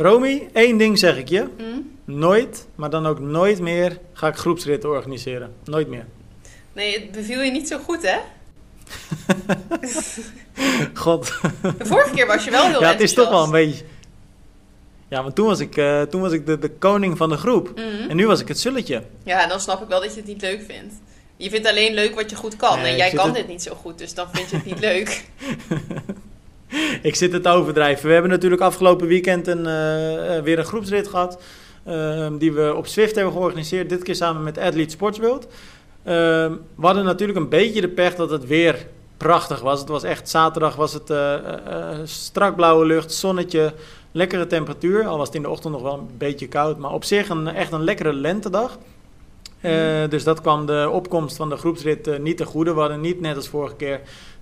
Romy, één ding zeg ik je. Hm? Nooit, maar dan ook nooit meer ga ik groepsritten organiseren. Nooit meer. Nee, het beviel je niet zo goed, hè? God. De vorige keer was je wel heel Ja, het is toch wel een beetje... Ja, want toen was ik, eh, toen was ik de, de koning van de groep. Mhm. En nu was ik het zulletje. Ja, dan snap ik wel dat je het niet leuk vindt. Je vindt alleen leuk wat je goed kan. Nee, en jij kan het- dit niet zo goed, dus dan vind je het niet leuk. Ik zit het te overdrijven. We hebben natuurlijk afgelopen weekend een, eh, eh, weer een groepsrit gehad. eh, die we op Swift hebben georganiseerd. Dit keer samen met Athlete Sportsworld. Eh, we hadden natuurlijk een beetje de pech dat het weer prachtig was. Het was echt zaterdag was het eh, strak blauwe lucht, zonnetje, lekkere temperatuur. Al was het in de ochtend nog wel een beetje koud. Maar op zich een, echt een lekkere lentedag. Eh, dus dat kwam de opkomst van de groepsrit niet ten goede. We hadden niet net als vorige keer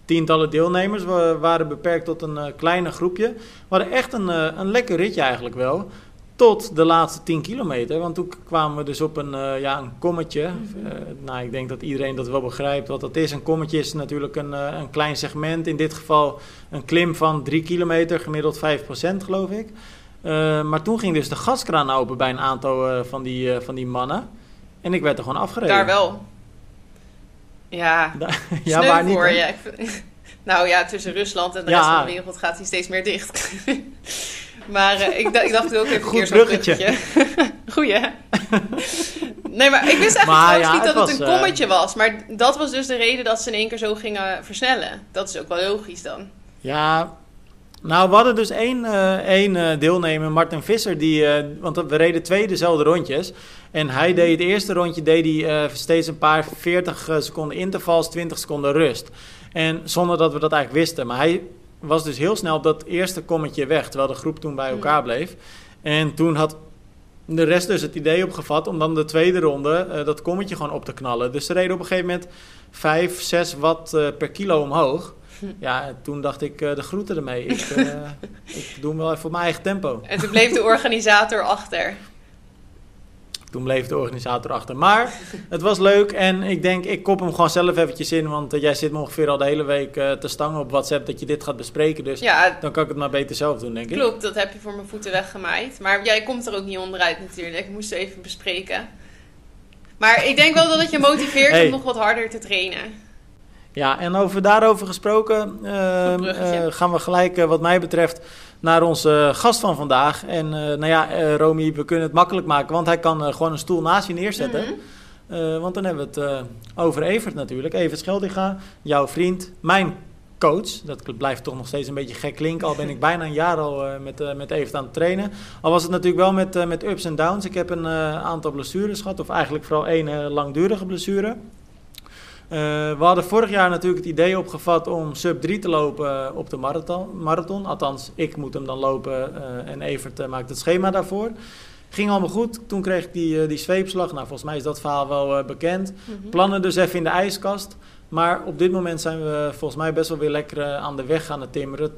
tientallen deelnemers. We waren beperkt tot een eh kleine groepje. We hadden echt een, eh, een lekker ritje eigenlijk wel. Tot de laatste 10 kilometer. Want toen kwamen we dus op een, eh, ja, een kommetje. Mhm. Nou, ik denk dat iedereen dat wel begrijpt wat dat is. Een kommetje is natuurlijk een, een klein segment. In dit geval een klim van 3 kilometer, gemiddeld 5% geloof ik. Maar toen ging dus de gaskraan open bij een aantal van, die, van die mannen. En ik werd er gewoon afgereden. Daar wel. Ja, ja, niet? voor hè? je. Nou ja, tussen Rusland en de Ja. rest van de wereld gaat hij steeds meer dicht. maar eh, ik, dacht, ik dacht ook even een Goed keer zo'n bruggetje. bruggetje. Goeie, hè? Nee, maar ik wist eigenlijk Maar ja, niet dat het was, een eh, kommetje was. Maar dat was dus de reden dat ze in één keer zo gingen versnellen. Dat is ook wel logisch dan. Ja, nou we hadden dus één, eh, één deelnemer, Martin Visser, die, want we reden twee dezelfde rondjes. En hij deed het eerste rondje deed hij, eh, steeds een paar 40 eh, seconden intervals, 20 seconden rust. En zonder dat we dat eigenlijk wisten. Maar hij was dus heel snel op dat eerste kommetje weg, terwijl de groep toen bij elkaar Hmm. bleef. En toen had de rest dus het idee opgevat om dan de tweede ronde eh, dat kommetje gewoon op te knallen. Dus ze reden op een gegeven moment 5, 6 watt per kilo omhoog. Ja, toen dacht ik, de groeten ermee. Ik, ik doe hem wel even op mijn eigen tempo. En toen bleef de organisator achter. Toen bleef de organisator achter. Maar het was leuk en ik denk, ik kop hem gewoon zelf eventjes in. Want eh, jij zit me ongeveer al de hele week eh, te stangen op WhatsApp dat je dit gaat bespreken. Dus Ja, dan kan ik het maar beter zelf doen, denk ik. klopt. Dat heb je voor mijn voeten weggemaaid. Maar jij komt er ook niet onderuit natuurlijk. Ik moest het even bespreken. Maar ik denk wel dat het je motiveert Hey. om nog wat harder te trainen. Ja, en over daarover gesproken eh, bruggetje. eh, gaan we gelijk, wat mij betreft, naar onze gast van vandaag. En eh, nou ja, eh Romy, we kunnen het makkelijk maken, want hij kan eh, gewoon een stoel naast je neerzetten. Mhm. Eh, want dan hebben we het eh, over Evert natuurlijk. Evert Scheldinga, jouw vriend, mijn coach. Dat blijft toch nog steeds een beetje gek klinken. Al ben ik bijna een jaar al eh, met, eh, met Evert aan het trainen. Al was het natuurlijk wel met, eh, met ups en downs. Ik heb een eh, aantal blessures gehad. Of eigenlijk vooral één eh, langdurige blessure. Eh, we hadden vorig jaar natuurlijk het idee opgevat om sub 3 te lopen eh, op de marathon. marathon. Althans, ik moet hem dan lopen eh, en Evert maakt het schema daarvoor. Ging allemaal goed. Toen kreeg ik die, die zweepslag. Nou, volgens mij is dat verhaal wel bekend. Mhm. Plannen dus even in de ijskast. Maar op dit moment zijn we volgens mij best wel weer lekker aan de weg aan het timmeren.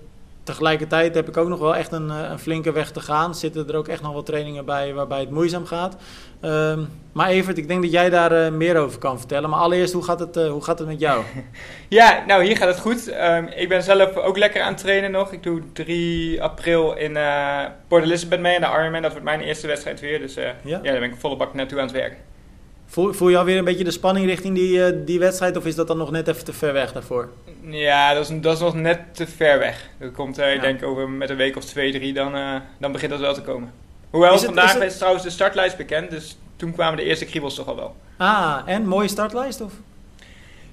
Tegelijkertijd heb ik ook nog wel echt een, een flinke weg te gaan. Zitten er ook echt nog wat trainingen bij waarbij het moeizaam gaat. Ehm, maar Evert, ik denk dat jij daar eh, meer over kan vertellen. Maar allereerst, hoe gaat het, eh, hoe gaat het met jou? Ja, nou hier gaat het goed. Ehm, ik ben zelf ook lekker aan het trainen nog. Ik doe 3 april in eh, Port Elizabeth mee aan de Ironman. Dat wordt mijn eerste wedstrijd weer. Dus Ja? ja? daar ben ik volle bak naartoe aan het werken. Voel, voel je alweer een beetje de spanning richting die, die wedstrijd? Of is dat dan nog net even te ver weg daarvoor? Ja, dat is, dat is nog net te ver weg. Dat komt, Ja. ik denk, over met een week of twee, drie, dan, dan begint dat wel te komen. Hoewel, Is het- vandaag is trouwens de startlijst bekend. Dus toen kwamen de eerste kriebels toch al wel. Ah, en mooie startlijst? Of?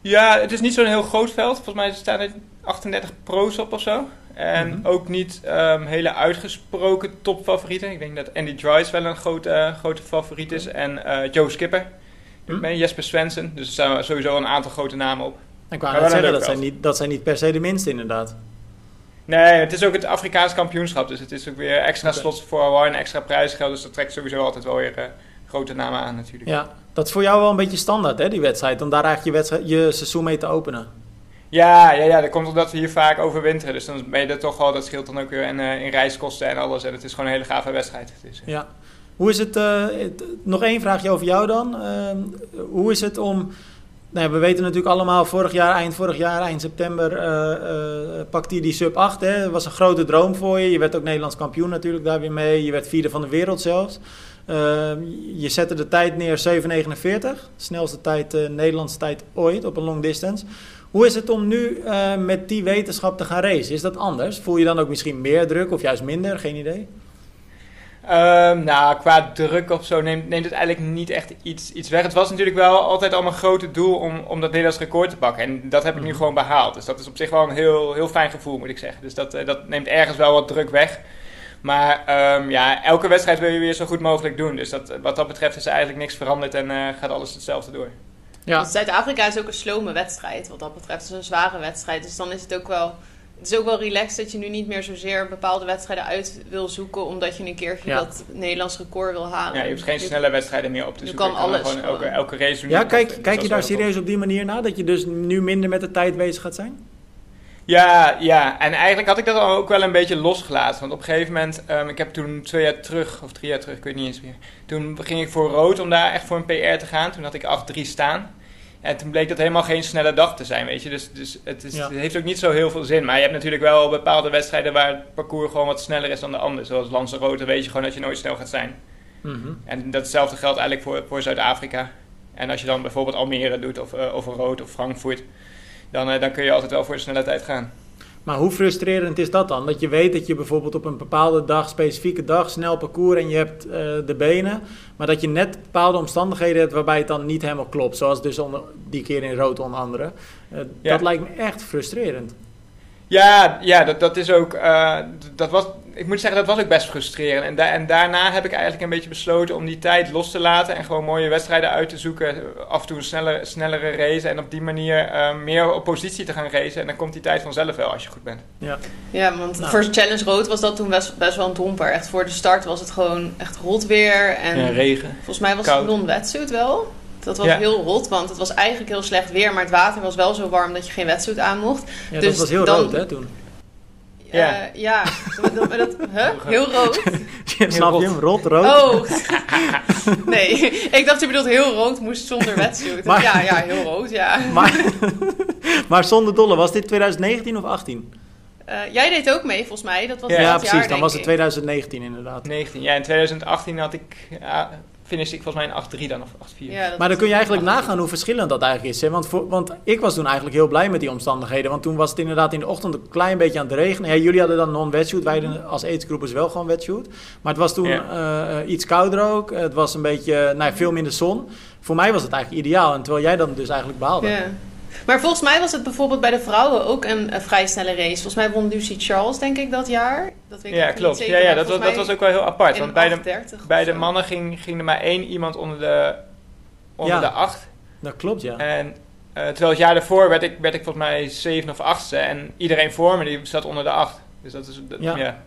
Ja, het is niet zo'n heel groot veld. Volgens mij staan er 38 pro's op of zo. En Mhm. ook niet ehm, hele uitgesproken topfavorieten. Ik denk dat Andy Dries wel een grote, eh, grote favoriet is. En eh, Joe Skipper. Met Jesper Svensson. Dus er staan sowieso een aantal grote namen op. Ik wou net zeggen, dat zijn, niet, dat zijn niet per se de minste inderdaad. Nee, het is ook het Afrikaans kampioenschap. Dus het is ook weer extra slots voor Hawaii en extra prijsgeld. Dus dat trekt sowieso altijd wel weer eh, grote namen aan natuurlijk. Ja, dat is voor jou wel een beetje standaard hè, die wedstrijd. Om daar eigenlijk je, wedstrijd, je seizoen mee te openen. Ja, ja, ja, dat komt omdat we hier vaak overwinteren. Dus dan ben je er toch wel, dat scheelt dan ook weer in, eh, in reiskosten en alles. En het is gewoon een hele gave wedstrijd. Dus, eh, Ja. Hoe is het, het- nog één vraagje over jou dan. Ehm, hoe is het om nou we weten natuurlijk allemaal, vorig jaar, eind vorig jaar, eind september, uh, pakte hij die sub 8. Hè. Dat was een grote droom voor je. Je werd ook Nederlands kampioen natuurlijk daar weer mee. Je werd vierde van de wereld zelfs. je zette de tijd neer 7,49. Snelste tijd, Nederlandse tijd ooit op een long distance. Hoe is het om nu met die wetenschap te gaan racen? Is dat anders? Voel je dan ook misschien meer druk of juist minder? Geen idee. Um, nou, qua druk of zo neemt, neemt het eigenlijk niet echt iets, iets weg. Het was natuurlijk wel altijd al mijn grote doel om, om dat Nederlands record te pakken. En dat heb ik nu mhm. gewoon behaald. Dus dat is op zich wel een heel, heel fijn gevoel, moet ik zeggen. Dus dat, eh, dat neemt ergens wel wat druk weg. Maar um, ja, elke wedstrijd wil je weer zo goed mogelijk doen. Dus dat, wat dat betreft is er eigenlijk niks veranderd en uh, gaat alles hetzelfde door. Ja. Zuid-Afrika is ook een slome wedstrijd wat dat betreft. Het is een zware wedstrijd. Dus dan is het ook wel het is ook wel relaxed dat je nu niet meer zozeer bepaalde wedstrijden uit wil zoeken. omdat je een keertje dat Nederlands record wil halen. Ja, je hoeft geen snelle wedstrijden meer op te zoeken. Je kan alles. Gewoon elke, elke race. Ja, kijk, kijk je daar serieus op die manier naar? Dat je dus nu minder met de tijd bezig gaat zijn? Ja, ja, en eigenlijk had ik dat ook wel een beetje losgelaten. Want op een gegeven moment, um, ik heb toen twee jaar terug, of drie jaar terug, ik weet niet eens meer. Toen ging ik voor rood om daar echt voor een PR te gaan. Toen had ik 8-3 staan. En toen bleek dat helemaal geen snelle dag te zijn, weet je. Dus, dus het, is, het, heeft ook niet zo heel veel zin. Maar je hebt natuurlijk wel bepaalde wedstrijden waar het parcours gewoon wat sneller is dan de andere. Zoals Lanzarote weet je gewoon dat je nooit snel gaat zijn. Mm -hmm. En datzelfde geldt eigenlijk voor, voor Zuid-Afrika. En als je dan bijvoorbeeld Almere doet of, uh, of Rood of Frankfurt, dan, uh, dan kun je altijd wel voor de snelle tijd gaan. Maar hoe frustrerend is dat dan? Dat je weet dat je bijvoorbeeld op een bepaalde dag, specifieke dag, snel parcours en je hebt uh, de benen. Maar dat je net bepaalde omstandigheden hebt waarbij het dan niet helemaal klopt. Zoals dus onder, die keer in rood onder andere. Uh, ja. Dat lijkt me echt frustrerend. Ja, ja dat, dat is ook. Uh, dat was, ik moet zeggen, dat was ook best frustrerend. En, da en daarna heb ik eigenlijk een beetje besloten om die tijd los te laten. En gewoon mooie wedstrijden uit te zoeken. Af en toe een snellere, snellere race. En op die manier uh, meer op positie te gaan racen. En dan komt die tijd vanzelf wel als je goed bent. Ja, ja want nou. voor Challenge Rood was dat toen best, best wel een domper. Echt voor de start was het gewoon echt rot weer. En ja, regen. Volgens mij was het non-wetsuit wel. Dat was heel rot, want het was eigenlijk heel slecht weer, maar het water was wel zo warm dat je geen wetsuit aan mocht. Ja, dus dat was heel dan, rood hè toen. Uh, ja. ja, dat, dat, huh? heel rood. Snap je hem? Rot, rood? Oh, nee. Ik dacht je bedoelt heel rood moest zonder wetsuit. Maar, ja, ja, heel rood, ja. Maar, maar zonder dolle, was dit 2019 of 18? Uh, jij deed ook mee, volgens mij. Dat was ja, ja precies. dan was het 2019 inderdaad. 19, ja. In 2018 had ik ja, finish ik volgens mij een 8-3 dan of 8-4. Ja, maar dan kun je eigenlijk nagaan hoe verschillend dat eigenlijk is. Hè? Want, voor, want ik was toen eigenlijk heel blij met die omstandigheden. Want toen was het inderdaad in de ochtend een klein beetje aan het regenen. Ja, jullie hadden dan non-wetshoot. Wij als aidsgroepers wel gewoon wetshoot. Maar het was toen ja. uh, iets kouder ook. Het was een beetje, nou, veel minder zon. Voor mij was het eigenlijk ideaal. En terwijl jij dan dus eigenlijk behaalde. Ja. Maar volgens mij was het bijvoorbeeld bij de vrouwen ook een, een vrij snelle race. Volgens mij won Lucy Charles, denk ik, dat jaar. Dat weet ik ja, klopt. Zeker, ja, ja dat, was, dat was ook wel heel apart. Want bij de, bij de mannen ging, ging er maar één iemand onder de, onder ja, de acht. Dat klopt, ja. En uh, terwijl het jaar daarvoor werd ik, werd ik volgens mij zeven of achtste. En iedereen voor me die zat onder de acht. Dus dat is... Dat, ja. ja.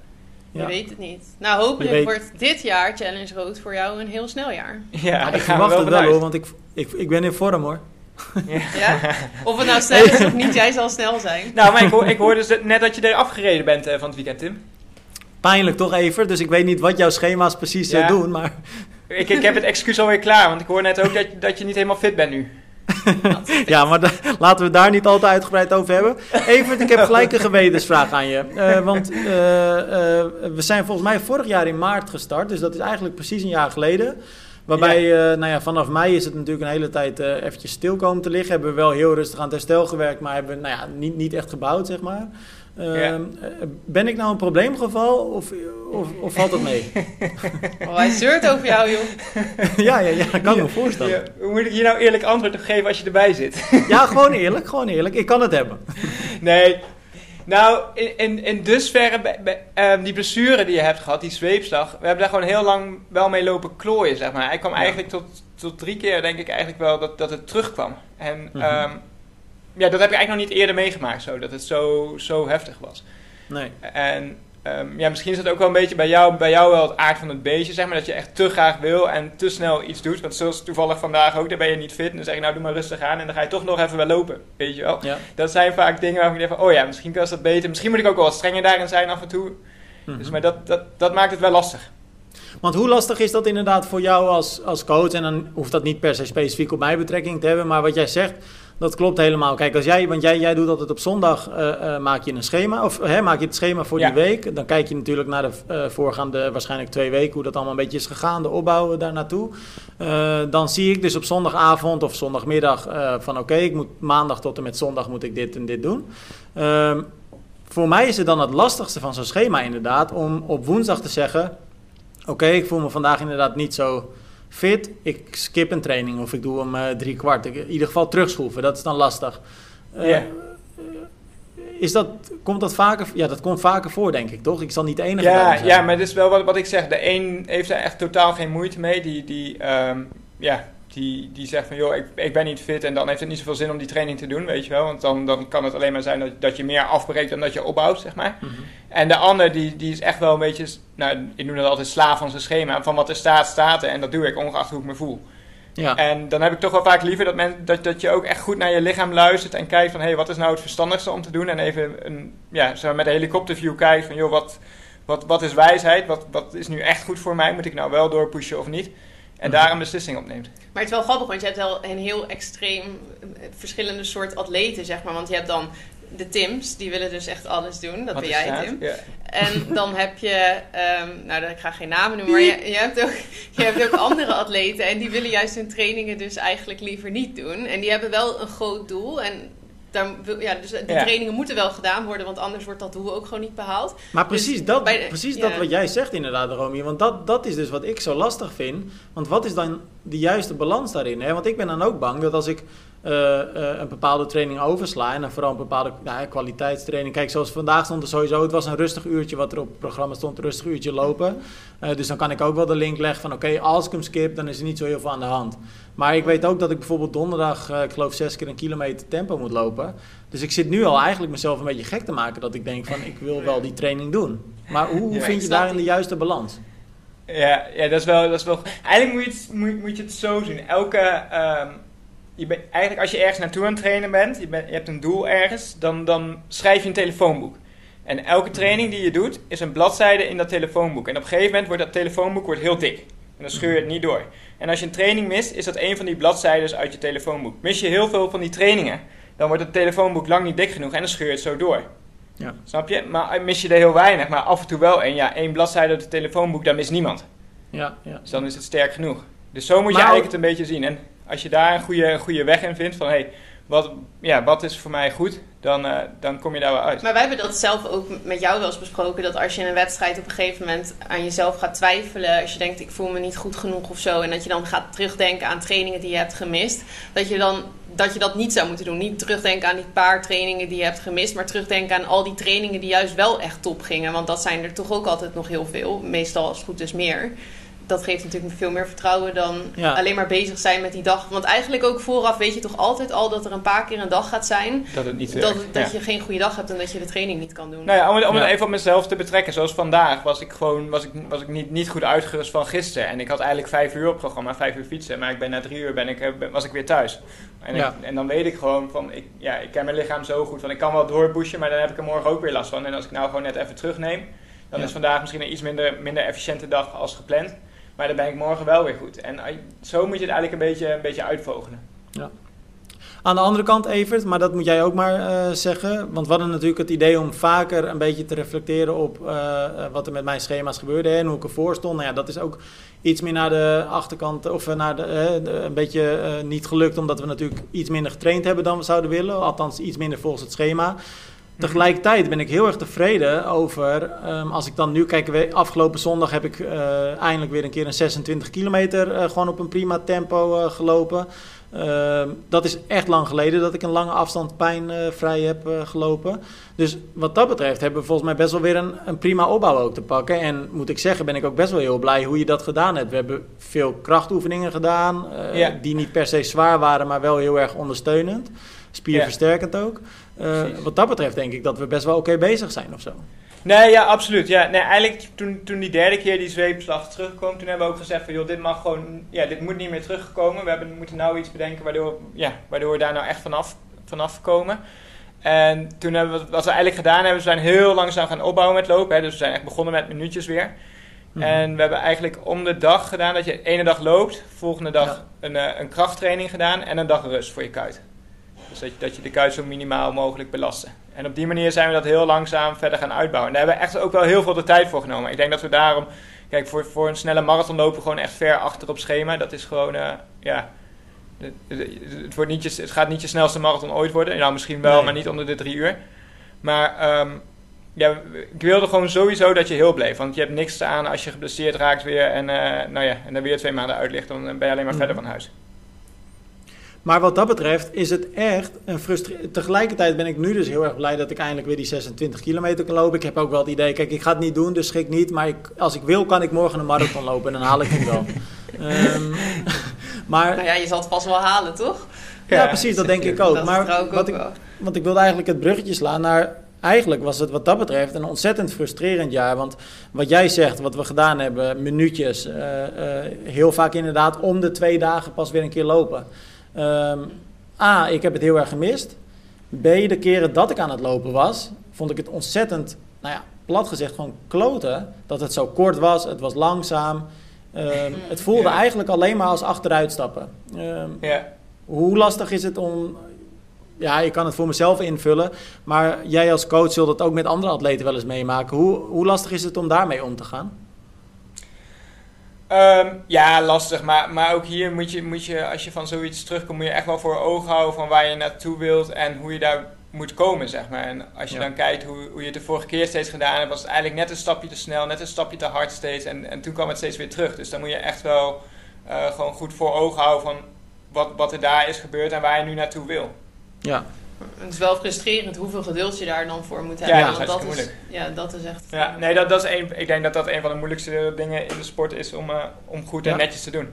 Je weet het niet. Nou, hopelijk wordt dit jaar Challenge Road voor jou een heel snel jaar. Ja, ik verwacht het wel hoor, want ik, ik, ik ben in vorm hoor. Ja. Of het nou snel is of niet, jij zal snel zijn. Nou, maar ik, hoor, ik hoorde dus net dat je er afgereden bent uh, van het weekend, Tim. Pijnlijk toch even, dus ik weet niet wat jouw schema's precies ja. doen, maar... Ik, ik heb het excuus alweer klaar, want ik hoor net ook dat, dat je niet helemaal fit bent nu. ja, maar da, laten we het daar niet al te uitgebreid over hebben. Even, ik heb gelijk een gewetensvraag aan je. Uh, want uh, uh, we zijn volgens mij vorig jaar in maart gestart, dus dat is eigenlijk precies een jaar geleden. Waarbij, ja. uh, nou ja, vanaf mei is het natuurlijk een hele tijd uh, eventjes stil komen te liggen. Hebben we wel heel rustig aan het herstel gewerkt, maar hebben we nou ja, niet, niet echt gebouwd, zeg maar. Uh, ja. Ben ik nou een probleemgeval of, of, of valt het mee? oh, hij zeurt over jou, joh. ja, ja, ja, dat kan ja, me voorstellen. Ja, hoe moet ik je nou eerlijk antwoord op geven als je erbij zit? ja, gewoon eerlijk, gewoon eerlijk. Ik kan het hebben. nee, nou, in, in, in dusverre, uh, die blessure die je hebt gehad, die zweepslag, we hebben daar gewoon heel lang wel mee lopen klooien, zeg maar. Hij kwam ja. eigenlijk tot, tot drie keer, denk ik eigenlijk wel, dat, dat het terugkwam. En mm -hmm. um, ja, dat heb ik eigenlijk nog niet eerder meegemaakt, zo, dat het zo, zo heftig was. Nee. En Um, ja, misschien is dat ook wel een beetje bij jou, bij jou wel het aard van het beestje, zeg maar. Dat je echt te graag wil en te snel iets doet. Want zoals toevallig vandaag ook, dan ben je niet fit. En dan zeg je, nou doe maar rustig aan. En dan ga je toch nog even wel lopen, weet je wel. Ja. Dat zijn vaak dingen waarvan je denkt van, oh ja, misschien kan dat beter. Misschien moet ik ook wel wat strenger daarin zijn af en toe. Mm -hmm. Dus, maar dat, dat, dat maakt het wel lastig. Want hoe lastig is dat inderdaad voor jou als, als coach? En dan hoeft dat niet per se specifiek op mij betrekking te hebben. Maar wat jij zegt, dat klopt helemaal. Kijk, als jij, want jij, jij doet altijd op zondag, uh, maak je een schema, of hè, maak je het schema voor die week. Dan kijk je natuurlijk naar de uh, voorgaande waarschijnlijk twee weken, hoe dat allemaal een beetje is gegaan, de opbouw daar naartoe. dan zie ik dus op zondagavond of zondagmiddag van oké, ik moet maandag tot en met zondag moet ik dit en dit doen. Ehm, voor mij is het dan het lastigste van zo'n schema inderdaad, om op woensdag te zeggen, oké, ik voel me vandaag inderdaad niet zo fit, ik skip een training of ik doe hem uh, drie kwart. in ieder geval terugschroeven, dat is dan lastig. Uh, Is dat, komt dat vaker? Ja, dat komt vaker voor, denk ik, toch? Ik zal niet de enige ja, zijn. Ja, maar het is wel wat, wat ik zeg. De een heeft er echt totaal geen moeite mee. Die, die um, ja, die, die zegt van joh, ik, ik ben niet fit en dan heeft het niet zoveel zin om die training te doen, weet je wel. Want dan, dan kan het alleen maar zijn dat, dat je meer afbreekt dan dat je opbouwt, zeg maar. Mhm. En de ander, die, die is echt wel een beetje, nou, ik noem dat altijd slaaf van zijn schema. Van wat er staat, staat er en dat doe ik ongeacht hoe ik me voel. Ja. En dan heb ik toch wel vaak liever dat, men, dat, dat je ook echt goed naar je lichaam luistert en kijkt van hé, hey, wat is nou het verstandigste om te doen? En even een, ja, zo met een helikopterview kijkt van joh, wat, wat, wat is wijsheid? Wat, wat is nu echt goed voor mij? Moet ik nou wel doorpushen of niet? En daar een beslissing op neemt. Maar het is wel grappig, want je hebt wel een heel extreem eh, verschillende soort atleten, zeg maar. Want je hebt dan de Tims, die willen dus echt alles doen. Dat ben jij, Tim. Ja. En dan heb je, um, nou, ik ga geen namen noemen, maar je, je, hebt ook, je hebt ook andere atleten. En die willen juist hun trainingen dus eigenlijk liever niet doen. En die hebben wel een groot doel. En daar, ja, dus die trainingen moeten wel gedaan worden, want anders wordt dat doel ook gewoon niet behaald. Maar dus precies, dat, precies dat wat jij zegt inderdaad, Romy. Want dat, dat is dus wat ik zo lastig vind. Want wat is dan de juiste balans daarin? Hè? Want ik ben dan ook bang dat als ik uh, een bepaalde training oversla. En dan vooral een bepaalde nou, kwaliteitstraining. Kijk, zoals vandaag stond er sowieso, het was een rustig uurtje wat er op het programma stond, een rustig uurtje lopen. Uh, dus dan kan ik ook wel de link leggen van oké, als ik hem skip, dan is er niet zo heel veel aan de hand. Maar ik weet ook dat ik bijvoorbeeld donderdag, uh, ik geloof zes keer een kilometer tempo moet lopen. Dus ik zit nu al eigenlijk mezelf een beetje gek te maken dat ik denk van ik wil wel die training doen. Maar hoe, hoe vind je daarin de juiste balans? Ja, ja dat, is wel, dat is wel. Eigenlijk moet je het, moet, moet je het zo zien. Elke. Um, je bent, eigenlijk als je ergens naartoe aan het trainen bent, je, je hebt een doel ergens, dan, dan schrijf je een telefoonboek. En elke training die je doet, is een bladzijde in dat telefoonboek. En op een gegeven moment wordt dat telefoonboek wordt heel dik. En dan scheur je het niet door. En als je een training mist, is dat een van die bladzijden uit je telefoonboek. Mis je heel veel van die trainingen, dan wordt het telefoonboek lang niet dik genoeg en dan scheur je het zo door. Ja. Snap je? Maar mis je er heel weinig, maar af en toe wel. En ja, één bladzijde uit het telefoonboek, dan mist niemand. Ja, ja. Dus dan is het sterk genoeg. Dus zo moet je eigenlijk het een beetje zien. En als je daar een goede, goede weg in vindt van hé, hey, wat, ja, wat is voor mij goed, dan, uh, dan kom je daar wel uit. Maar wij hebben dat zelf ook met jou wel eens besproken. Dat als je in een wedstrijd op een gegeven moment aan jezelf gaat twijfelen. Als je denkt ik voel me niet goed genoeg of zo. En dat je dan gaat terugdenken aan trainingen die je hebt gemist. Dat je dan dat je dat niet zou moeten doen. Niet terugdenken aan die paar trainingen die je hebt gemist. Maar terugdenken aan al die trainingen die juist wel echt top gingen. Want dat zijn er toch ook altijd nog heel veel. Meestal als het goed is meer dat geeft natuurlijk veel meer vertrouwen dan alleen maar bezig zijn met die dag. Want eigenlijk ook vooraf weet je toch altijd al dat er een paar keer een dag gaat zijn. Dat het niet Dat, dat je geen goede dag hebt en dat je de training niet kan doen. Nou ja, om, om het even op mezelf te betrekken. Zoals vandaag was ik gewoon was ik, was ik niet, niet goed uitgerust van gisteren. En ik had eigenlijk vijf uur op programma, vijf uur fietsen. Maar ik ben na drie uur ben ik, was ik weer thuis. En, en dan weet ik gewoon van, ik, ja, ik ken mijn lichaam zo goed. Van ik kan wel doorpushen, maar dan heb ik er morgen ook weer last van. En als ik nou gewoon net even terugneem, dan is vandaag misschien een iets minder, minder efficiënte dag als gepland. Maar dan ben ik morgen wel weer goed. En zo moet je het eigenlijk een beetje, een beetje uitvogelen. Ja. Aan de andere kant, Evert, maar dat moet jij ook maar uh, zeggen. Want we hadden natuurlijk het idee om vaker een beetje te reflecteren op uh, wat er met mijn schema's gebeurde en hoe ik ervoor stond. Nou ja, dat is ook iets meer naar de achterkant, of naar de, een beetje niet gelukt, omdat we natuurlijk iets minder getraind hebben dan we zouden willen. Althans, iets minder volgens het schema. Tegelijkertijd ben ik heel erg tevreden over, um, als ik dan nu kijk, afgelopen zondag heb ik uh, eindelijk weer een keer een 26 kilometer uh, gewoon op een prima tempo uh, gelopen. Ehm, dat is echt lang geleden dat ik een lange afstand pijnvrij heb gelopen. Dus wat dat betreft hebben we volgens mij best wel weer een, een prima opbouw ook te pakken. En moet ik zeggen, ben ik ook best wel heel blij hoe je dat gedaan hebt. We hebben veel krachtoefeningen gedaan, die niet per se zwaar waren, maar wel heel erg ondersteunend. Spierversterkend ook. Uh, wat dat betreft denk ik dat we best wel oké bezig zijn of zo. Nee, ja, absoluut. Ja, nee, eigenlijk toen, toen die derde keer die zweepslag terugkwam, toen hebben we ook gezegd van joh, dit mag gewoon, ja, dit moet niet meer terugkomen. We hebben, moeten nou iets bedenken waardoor, ja, waardoor we daar nou echt vanaf, vanaf komen. En toen hebben we, wat we eigenlijk gedaan hebben, we zijn heel langzaam gaan opbouwen met lopen. Hè, dus we zijn echt begonnen met minuutjes weer. Mhm. En we hebben eigenlijk om de dag gedaan dat je de ene dag loopt, volgende dag een, uh, een krachttraining gedaan en een dag rust voor je kuit. Dus dat je, dat je de kuit zo minimaal mogelijk belasten. En op die manier zijn we dat heel langzaam verder gaan uitbouwen. En daar hebben we echt ook wel heel veel de tijd voor genomen. Ik denk dat we daarom, kijk, voor, voor een snelle marathon lopen we gewoon echt ver achter op schema. Dat is gewoon, uh, ja, het, wordt niet je, het gaat niet je snelste marathon ooit worden. Nou, misschien wel, maar niet onder de drie uur. Maar um, ja, ik wilde gewoon sowieso dat je heel bleef. Want je hebt niks aan als je geblesseerd raakt weer en, uh, nou ja, en dan weer twee maanden uit ligt. Dan ben je alleen maar mm. verder van huis. Maar wat dat betreft is het echt een frustratie. Tegelijkertijd ben ik nu dus heel erg blij dat ik eindelijk weer die 26 kilometer kan lopen. Ik heb ook wel het idee, kijk, ik ga het niet doen, dus schrik niet. Maar ik, als ik wil, kan ik morgen een marathon lopen en dan haal ik hem wel. um, maar, nou ja, je zal het pas wel halen, toch? Ja, precies, dat denk ik ook. maar wat ik, want ik wilde eigenlijk het bruggetje slaan naar eigenlijk was het wat dat betreft een ontzettend frustrerend jaar. Want wat jij zegt, wat we gedaan hebben, minuutjes, uh, uh, heel vaak inderdaad om de twee dagen pas weer een keer lopen. Um, A, ik heb het heel erg gemist. B, de keren dat ik aan het lopen was, vond ik het ontzettend, nou ja, plat gezegd, gewoon kloten. Dat het zo kort was, het was langzaam. Um, het voelde eigenlijk alleen maar als achteruitstappen. Um, ja. Hoe lastig is het om ja, ik kan het voor mezelf invullen. Maar jij als coach zult het ook met andere atleten wel eens meemaken. Hoe, hoe lastig is het om daarmee om te gaan? Um, ja, lastig. Maar, maar ook hier moet je, moet je, als je van zoiets terugkomt, moet je echt wel voor ogen houden van waar je naartoe wilt en hoe je daar moet komen, zeg maar. En als je dan kijkt hoe, hoe je het de vorige keer steeds gedaan hebt, was het eigenlijk net een stapje te snel, net een stapje te hard steeds. En, en toen kwam het steeds weer terug. Dus dan moet je echt wel uh, gewoon goed voor ogen houden van wat, wat er daar is gebeurd en waar je nu naartoe wil. Ja. Het is wel frustrerend hoeveel geduld je daar dan voor moet hebben. Ja, dat, dat is, moeilijk. Ja, dat is echt... Ja, nee, dat, dat is een, ik denk dat dat een van de moeilijkste dingen in de sport is om, uh, om goed en netjes te doen.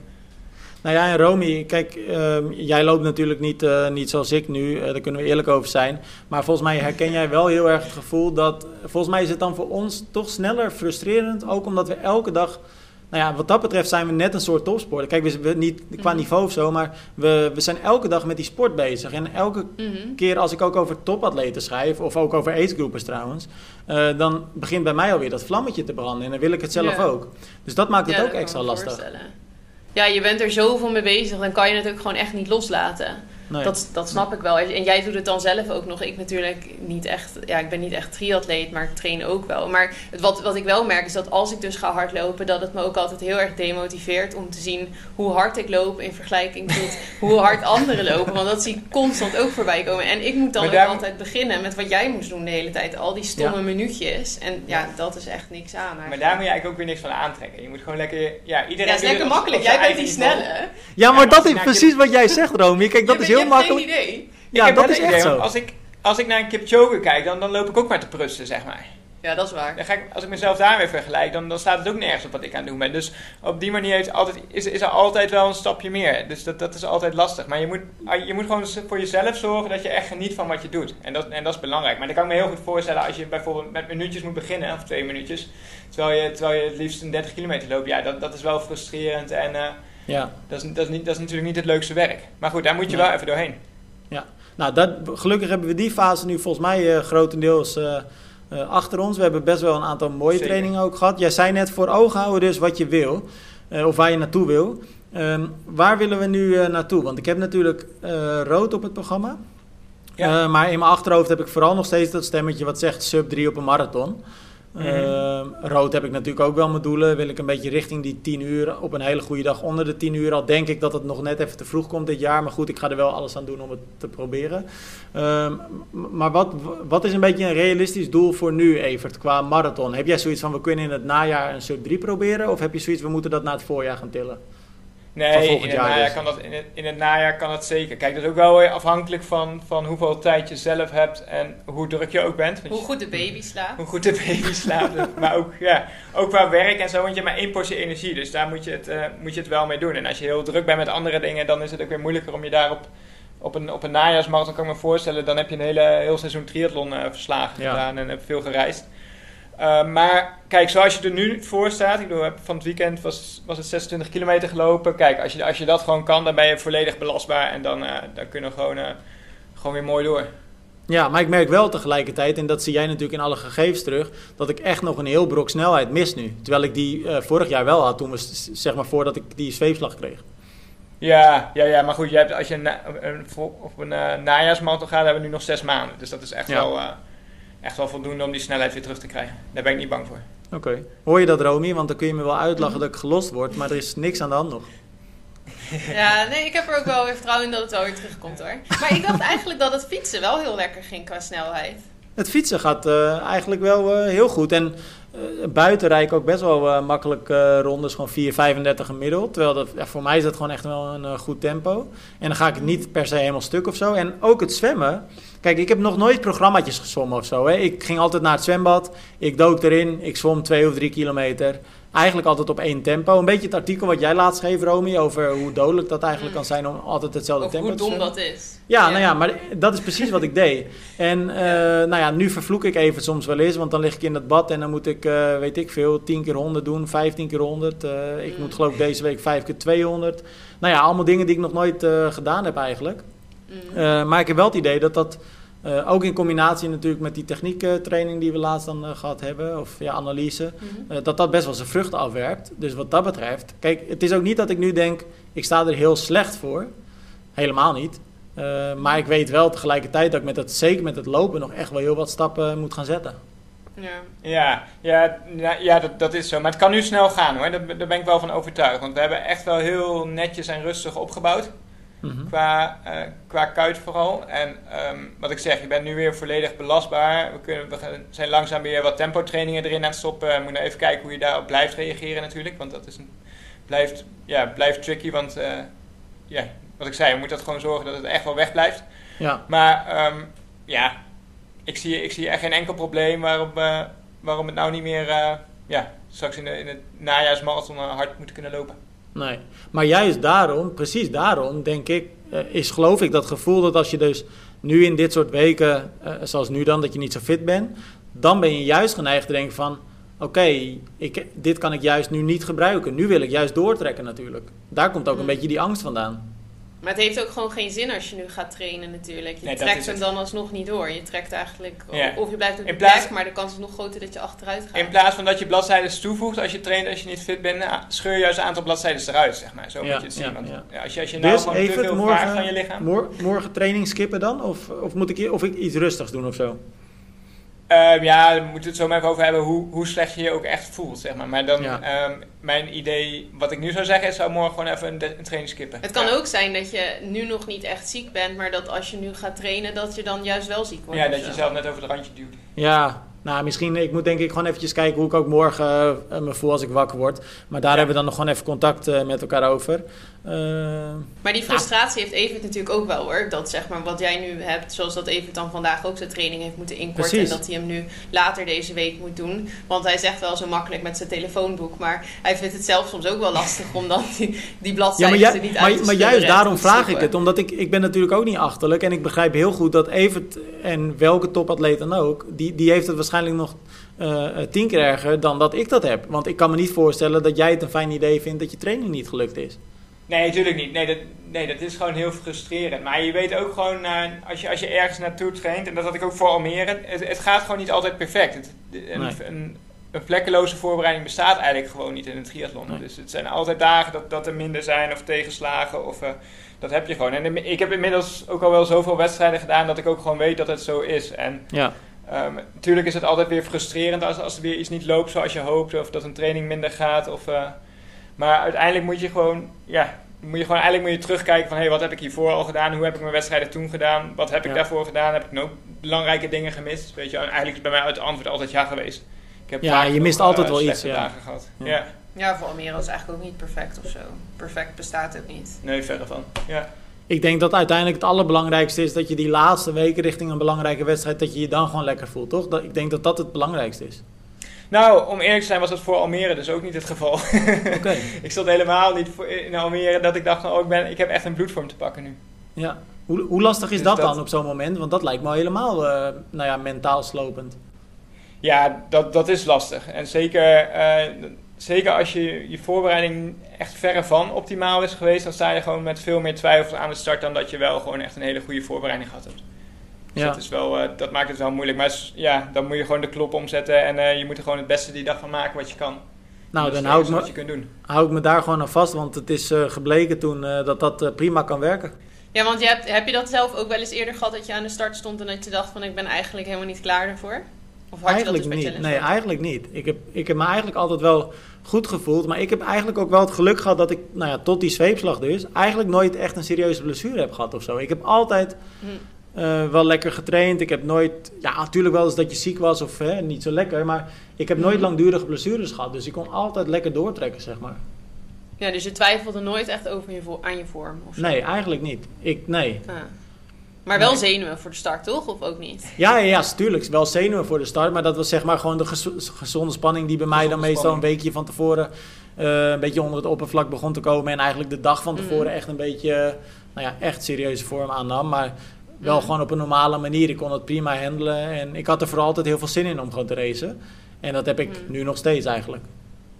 Nou ja, en Romy, kijk, uh, jij loopt natuurlijk niet, uh, niet zoals ik nu, uh, daar kunnen we eerlijk over zijn. Maar volgens mij herken jij wel heel erg het gevoel dat, volgens mij is het dan voor ons toch sneller frustrerend. Ook omdat we elke dag nou ja, wat dat betreft zijn we net een soort topsporter. Kijk, we, we niet qua mhm. niveau of zo, maar we, we zijn elke dag met die sport bezig. En elke mhm. keer als ik ook over topatleten schrijf, of ook over agegroepers trouwens, uh, dan begint bij mij alweer dat vlammetje te branden. En dan wil ik het zelf ook. Dus dat maakt het ook extra lastig. Ja, je bent er zoveel mee bezig, dan kan je het ook gewoon echt niet loslaten. Dat, dat snap ik wel. En jij doet het dan zelf ook nog. Ik natuurlijk niet echt. Ja, ik ben niet echt triatleet, maar ik train ook wel. Maar het, wat, wat ik wel merk is dat als ik dus ga hardlopen, dat het me ook altijd heel erg demotiveert om te zien hoe hard ik loop in vergelijking tot hoe hard anderen lopen. Want dat zie ik constant ook voorbij komen. En ik moet dan ook altijd beginnen met wat jij moest doen de hele tijd. Al die stomme minuutjes. En ja, dat is echt niks aan. Eigenlijk. Maar daar moet je eigenlijk ook weer niks van aantrekken. Je moet gewoon lekker. Ja, iedereen ja, is lekker makkelijk. Jij bent die snelle. Ja, maar dat is precies wat jij zegt, Romy. Kijk, dat is heel heel makkelijk. Geen idee. Ja, dat is echt zo. Als ik, als ik naar een Kipchoge kijk, dan, dan loop ik ook maar te prussen, zeg maar. Ja, dat is waar. Dan ga ik, als ik mezelf daarmee vergelijk, dan, dan staat het ook nergens op wat ik aan het doen ben. Dus op die manier heeft altijd, is, is er altijd wel een stapje meer. Dus dat, dat is altijd lastig. Maar je moet, je moet gewoon voor jezelf zorgen dat je echt geniet van wat je doet. En dat, en dat is belangrijk. Maar dan kan ik me heel goed voorstellen als je bijvoorbeeld met minuutjes moet beginnen, of twee minuutjes. Terwijl je, terwijl je het liefst een 30 kilometer loopt. Ja, dat, dat is wel frustrerend. En uh, ja. dat, is, dat, is niet, dat is natuurlijk niet het leukste werk. Maar goed, daar moet je wel even doorheen. Ja, nou dat, gelukkig hebben we die fase nu volgens mij uh, grotendeels uh, uh, achter ons. We hebben best wel een aantal mooie trainingen ook gehad. Jij zei net voor ogen houden dus wat je wil, of waar je naartoe wil. Um, waar willen we nu naartoe? Want ik heb natuurlijk rood op het programma. Ja. maar in mijn achterhoofd heb ik vooral nog steeds dat stemmetje wat zegt sub 3 op een marathon. Mm rood heb ik natuurlijk ook wel mijn doelen. Wil ik een beetje richting die 10 uur op een hele goede dag onder de 10 uur. Al denk ik dat het nog net even te vroeg komt dit jaar. Maar goed, ik ga er wel alles aan doen om het te proberen. Uh, maar wat, wat is een beetje een realistisch doel voor nu, Evert, qua marathon? Heb jij zoiets van we kunnen in het najaar een sub 3 proberen? Of heb je zoiets we moeten dat naar het voorjaar gaan tillen? Nee, in het, najaar dus. kan dat, in, het, in het najaar kan dat zeker. Kijk, dat is ook wel weer afhankelijk van, van hoeveel tijd je zelf hebt en hoe druk je ook bent. Hoe goed de baby slaapt. Hoe goed de baby slaapt. maar ook, ja, ook qua werk en zo, want je hebt maar één portie energie. Dus daar moet je, het, uh, moet je het wel mee doen. En als je heel druk bent met andere dingen, dan is het ook weer moeilijker om je daarop... Op een, op een najaarsmarathon kan ik me voorstellen, dan heb je een hele, heel seizoen triathlon uh, verslagen ja. gedaan en heb veel gereisd. Uh, maar kijk, zoals je er nu voor staat, ik bedoel, van het weekend was, was het 26 kilometer gelopen. Kijk, als je, als je dat gewoon kan, dan ben je volledig belastbaar en dan, uh, dan kunnen we gewoon, uh, gewoon weer mooi door. Ja, maar ik merk wel tegelijkertijd, en dat zie jij natuurlijk in alle gegevens terug, dat ik echt nog een heel brok snelheid mis nu. Terwijl ik die vorig jaar wel had, toen we, zeg maar voordat ik die zweefslag kreeg. Ja, ja, ja, maar goed, je hebt, als je na, een, op een uh, najaarsmarathon gaat, hebben we nu nog zes maanden. Dus dat is echt, wel, echt wel voldoende om die snelheid weer terug te krijgen. Daar ben ik niet bang voor. Oké. Hoor je dat, Romy? Want dan kun je me wel uitlachen dat ik gelost word, maar er is niks aan de hand nog. Ja, nee, ik heb er ook wel weer vertrouwen in dat het wel weer terugkomt hoor. Maar ik dacht eigenlijk dat het fietsen wel heel lekker ging qua snelheid. Het fietsen gaat uh, eigenlijk wel heel goed. En uh, buiten rijd ik ook best wel uh, makkelijk uh, rondes, gewoon 4,35 gemiddeld. Terwijl dat, voor mij is dat gewoon echt wel een goed tempo. En dan ga ik het niet per se helemaal stuk of zo. En ook het zwemmen. Kijk, ik heb nog nooit programmaatjes gezwommen of zo. Hè. Ik ging altijd naar het zwembad, ik dook erin, ik zwom 2 of 3 kilometer eigenlijk altijd op één tempo. Een beetje het artikel wat jij laatst schreef, Romy, over hoe dodelijk dat eigenlijk kan zijn om altijd hetzelfde of tempo te hoe dom dat is. Ja, ja, nou ja, maar dat is precies wat ik deed. En uh, nou ja, nu vervloek ik even soms wel eens, want dan lig ik in dat bad en dan moet ik, uh, weet ik veel, 10 keer 100 doen, 15 keer 100. Uh, ik mm. moet geloof ik deze week 5 keer 200. Nou ja, allemaal dingen die ik nog nooit gedaan heb eigenlijk. Mm. maar ik heb wel het idee dat dat uh, ook in combinatie natuurlijk met die techniektraining die we laatst dan uh, gehad hebben, of ja, analyse, mm -hmm. uh, dat dat best wel zijn vruchten afwerpt. Dus wat dat betreft, kijk, het is ook niet dat ik nu denk, ik sta er heel slecht voor. Helemaal niet. maar ik weet wel tegelijkertijd dat ik met het, zeker met het lopen nog echt wel heel wat stappen moet gaan zetten. Ja, ja, ja, ja dat, dat is zo. Maar het kan nu snel gaan hoor, daar, daar ben ik wel van overtuigd. Want we hebben echt wel heel netjes en rustig opgebouwd. Mm qua, uh, qua kuit vooral. En um, wat ik zeg, je bent nu weer volledig belastbaar. We, kunnen, we zijn langzaam weer wat tempo trainingen erin aan het stoppen. We moeten even kijken hoe je daarop blijft reageren natuurlijk. Want dat is een, blijft, ja, blijft tricky. Want uh, ja, wat ik zei, je moet dat gewoon zorgen dat het echt wel weg blijft. Ja. Maar um, ja, ik zie, ik zie echt geen enkel probleem waarom, uh, waarom het nou niet meer ja, straks in, de, in het najaarsmarathon hard moet kunnen lopen. Nee, maar juist daarom, precies daarom, denk ik, uh, is geloof ik dat gevoel dat als je dus nu in dit soort weken, uh, zoals nu dan, dat je niet zo fit bent, dan ben je juist geneigd te denken van, oké, okay, dit kan ik juist nu niet gebruiken. Nu wil ik juist doortrekken natuurlijk. Daar komt ook een mm. beetje die angst vandaan. Maar het heeft ook gewoon geen zin als je nu gaat trainen natuurlijk. Je nee, trekt hem dan alsnog niet door. Je trekt eigenlijk, ja. of je blijft op de plaats, plek, maar de kans is nog groter dat je achteruit gaat. In plaats van dat je bladzijden toevoegt als je traint, als je niet fit bent, nou, scheur je juist een aantal bladzijden eruit, zeg maar. Zo ja, moet je het zien. Want, als je, als je nou dus gewoon te veel morgen, vraagt van je lichaam... Morgen, morgen training skippen dan? Of, of moet ik, of ik iets rustigs doen of zo? Um, ja, we moeten het zo maar even over hebben hoe, hoe slecht je je ook echt voelt, zeg maar. Maar dan, ja. um, mijn idee, wat ik nu zou zeggen, is zou morgen gewoon even een, een training skippen. Het kan ja. ook zijn dat je nu nog niet echt ziek bent, maar dat als je nu gaat trainen, dat je dan juist wel ziek wordt. Ja, dat je zelf net over de randje duwt. Ja, nou, misschien, ik moet denk ik gewoon eventjes kijken hoe ik ook morgen uh, me voel als ik wakker word. Maar daar ja. hebben we dan nog gewoon even contact uh, met elkaar over. Uh, maar die frustratie ja. heeft Evert natuurlijk ook wel hoor. Dat zeg maar wat jij nu hebt, zoals dat Evert dan vandaag ook zijn training heeft moeten inkorten. Precies. En dat hij hem nu later deze week moet doen. Want hij zegt wel zo makkelijk met zijn telefoonboek. Maar hij vindt het zelf soms ook wel lastig om dan die, die bladzijden ja, er niet maar, uit te Maar juist daarom vraag ik het. Omdat ik, ik ben natuurlijk ook niet achterlijk. En ik begrijp heel goed dat Evert en welke topatleet dan ook, die, die heeft het waarschijnlijk nog uh, tien keer erger dan dat ik dat heb. Want ik kan me niet voorstellen dat jij het een fijn idee vindt dat je training niet gelukt is. Nee, natuurlijk niet. Nee dat, nee, dat is gewoon heel frustrerend. Maar je weet ook gewoon, uh, als, je, als je ergens naartoe traint, en dat had ik ook voor Almere, het, het gaat gewoon niet altijd perfect. Het, een, nee. een, een, vlekkeloze voorbereiding bestaat eigenlijk gewoon niet in een triathlon. Nee. Dus het zijn altijd dagen dat, dat er minder zijn of tegenslagen. Of, uh, dat heb je gewoon. En ik heb inmiddels ook al wel zoveel wedstrijden gedaan dat ik ook gewoon weet dat het zo is. En ja. Um, natuurlijk is het altijd weer frustrerend als, als er weer iets niet loopt zoals je hoopt, of dat een training minder gaat. Of, uh, maar uiteindelijk moet je gewoon, ja, moet je gewoon eigenlijk moet je terugkijken van, hé, hey, wat heb ik hiervoor al gedaan? Hoe heb ik mijn wedstrijden toen gedaan? Wat heb ik ja. daarvoor gedaan? Heb ik nog belangrijke dingen gemist? Weet je, eigenlijk is bij mij het antwoord altijd ja geweest. Ik heb ja, je mist nog, altijd uh, wel iets. Ja. dagen gehad. Ja. ja. Ja, voor Almere is eigenlijk ook niet perfect of zo. Perfect bestaat ook niet. Nee, verre van. Ja ik denk dat uiteindelijk het allerbelangrijkste is dat je die laatste weken richting een belangrijke wedstrijd, dat je je dan gewoon lekker voelt, toch? Dat, ik denk dat dat het belangrijkste is. Nou, om eerlijk te zijn was dat voor Almere dus ook niet het geval. Okay. ik stond helemaal niet voor, in Almere dat ik dacht, oh, ik, ben, ik heb echt een bloedvorm te pakken nu. Ja, hoe, hoe lastig is dus dat, dat, dan op zo'n moment? Want dat lijkt me helemaal, uh, nou ja, mentaal slopend. Ja, dat, dat is lastig. En zeker... Uh, zeker als je je voorbereiding echt verre van optimaal is geweest, dan sta je gewoon met veel meer twijfels aan de start dan dat je wel gewoon echt een hele goede voorbereiding gehad hebt. Dus ja. dat, is wel, uh, dat maakt het wel moeilijk. Maar ja, dan moet je gewoon de klop omzetten en uh, je moet er gewoon het beste die dag van maken wat je kan. Nou, dan hou ik, me, hou ik me daar gewoon aan vast, want het is gebleken toen dat dat prima kan werken. Ja, want je hebt, heb je dat zelf ook wel eens eerder gehad dat je aan de start stond en dat je dacht van ik ben eigenlijk helemaal niet klaar daarvoor? Of had eigenlijk je dat dus niet. Nee, eigenlijk niet. Ik heb, ik heb me eigenlijk altijd wel goed gevoeld. Maar ik heb eigenlijk ook wel het geluk gehad dat ik, nou ja, tot die zweepslag dus, eigenlijk nooit echt een serieuze blessure heb gehad of zo. Ik heb altijd hm. Eh, wel lekker getraind. Ik heb nooit, ja, natuurlijk wel eens dat je ziek was of hè, niet zo lekker. Maar ik heb nooit hm. langdurige blessures gehad. Dus ik kon altijd lekker doortrekken, zeg maar. Ja, dus je twijfelde nooit echt over je aan je vorm? Of nee, eigenlijk niet. Ik, nee. Ah. Maar wel zenuwen voor de start, toch? Of ook niet? Ja, ja, ja, natuurlijk. Wel zenuwen voor de start. Maar dat was zeg maar gewoon de gezonde spanning die bij mij dan meestal een weekje van tevoren... Uh, een beetje onder het oppervlak begon te komen. En eigenlijk de dag van mhm. tevoren echt een beetje... Nou ja, echt serieuze vorm aannam. Maar wel gewoon op een normale manier. Ik kon het prima handelen. En ik had er vooral altijd heel veel zin in om gewoon te racen. En dat heb ik mhm. nu nog steeds eigenlijk.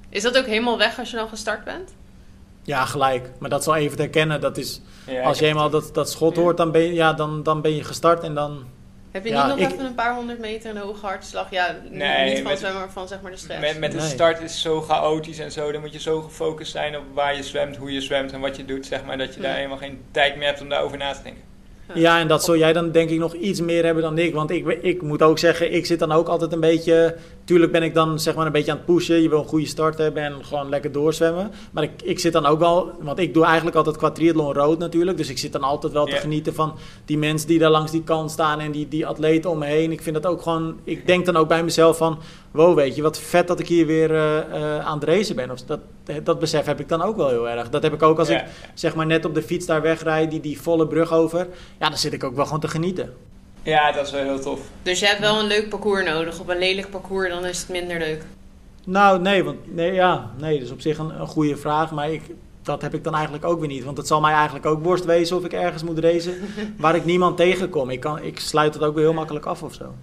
Is dat ook helemaal weg als je dan gestart bent? Ja, gelijk. Maar dat zal even te herkennen. Dat is, als je eenmaal dat, dat schot hoort, dan ben, je, ja, dan, dan ben je gestart en dan... Heb je niet nog even een paar honderd meter een hoge hartslag? Ja, nee, niet van zwemmen, maar van zeg maar de stress. Met, met de start is zo chaotisch en zo. Dan moet je zo gefocust zijn op waar je zwemt, hoe je zwemt en wat je doet. Zeg maar, dat je daar helemaal geen tijd meer hebt om daarover na te denken. Ja, en dat zul jij dan denk ik nog iets meer hebben dan ik. Want ik, ik moet ook zeggen, ik zit dan ook altijd een beetje... Tuurlijk ben ik dan zeg maar een beetje aan het pushen. Je wil een goede start hebben en gewoon lekker doorzwemmen. Maar ik, ik zit dan ook wel... Want ik doe eigenlijk altijd qua triathlon rood natuurlijk. Dus ik zit dan altijd wel te genieten van die mensen die daar langs die kant staan... en die, die atleten om me heen. Ik vind dat ook gewoon... Ik denk dan ook bij mezelf van wow, weet je, wat vet dat ik hier weer uh, uh, aan het racen ben. Of dat, dat besef heb ik dan ook wel heel erg. Dat heb ik ook als ik zeg maar net op de fiets daar wegrijd, die, die volle brug over. Ja, dan zit ik ook wel gewoon te genieten. Ja, dat is wel heel tof. Dus je hebt wel een leuk parcours nodig. Op een lelijk parcours dan is het minder leuk. Nou, nee, want nee, ja, nee, dat is op zich een, een goede vraag. Maar ik, dat heb ik dan eigenlijk ook weer niet. Want het zal mij eigenlijk ook worst wezen of ik ergens moet racen waar ik niemand tegenkom. Ik, kan, ik sluit het ook weer heel makkelijk af of zo.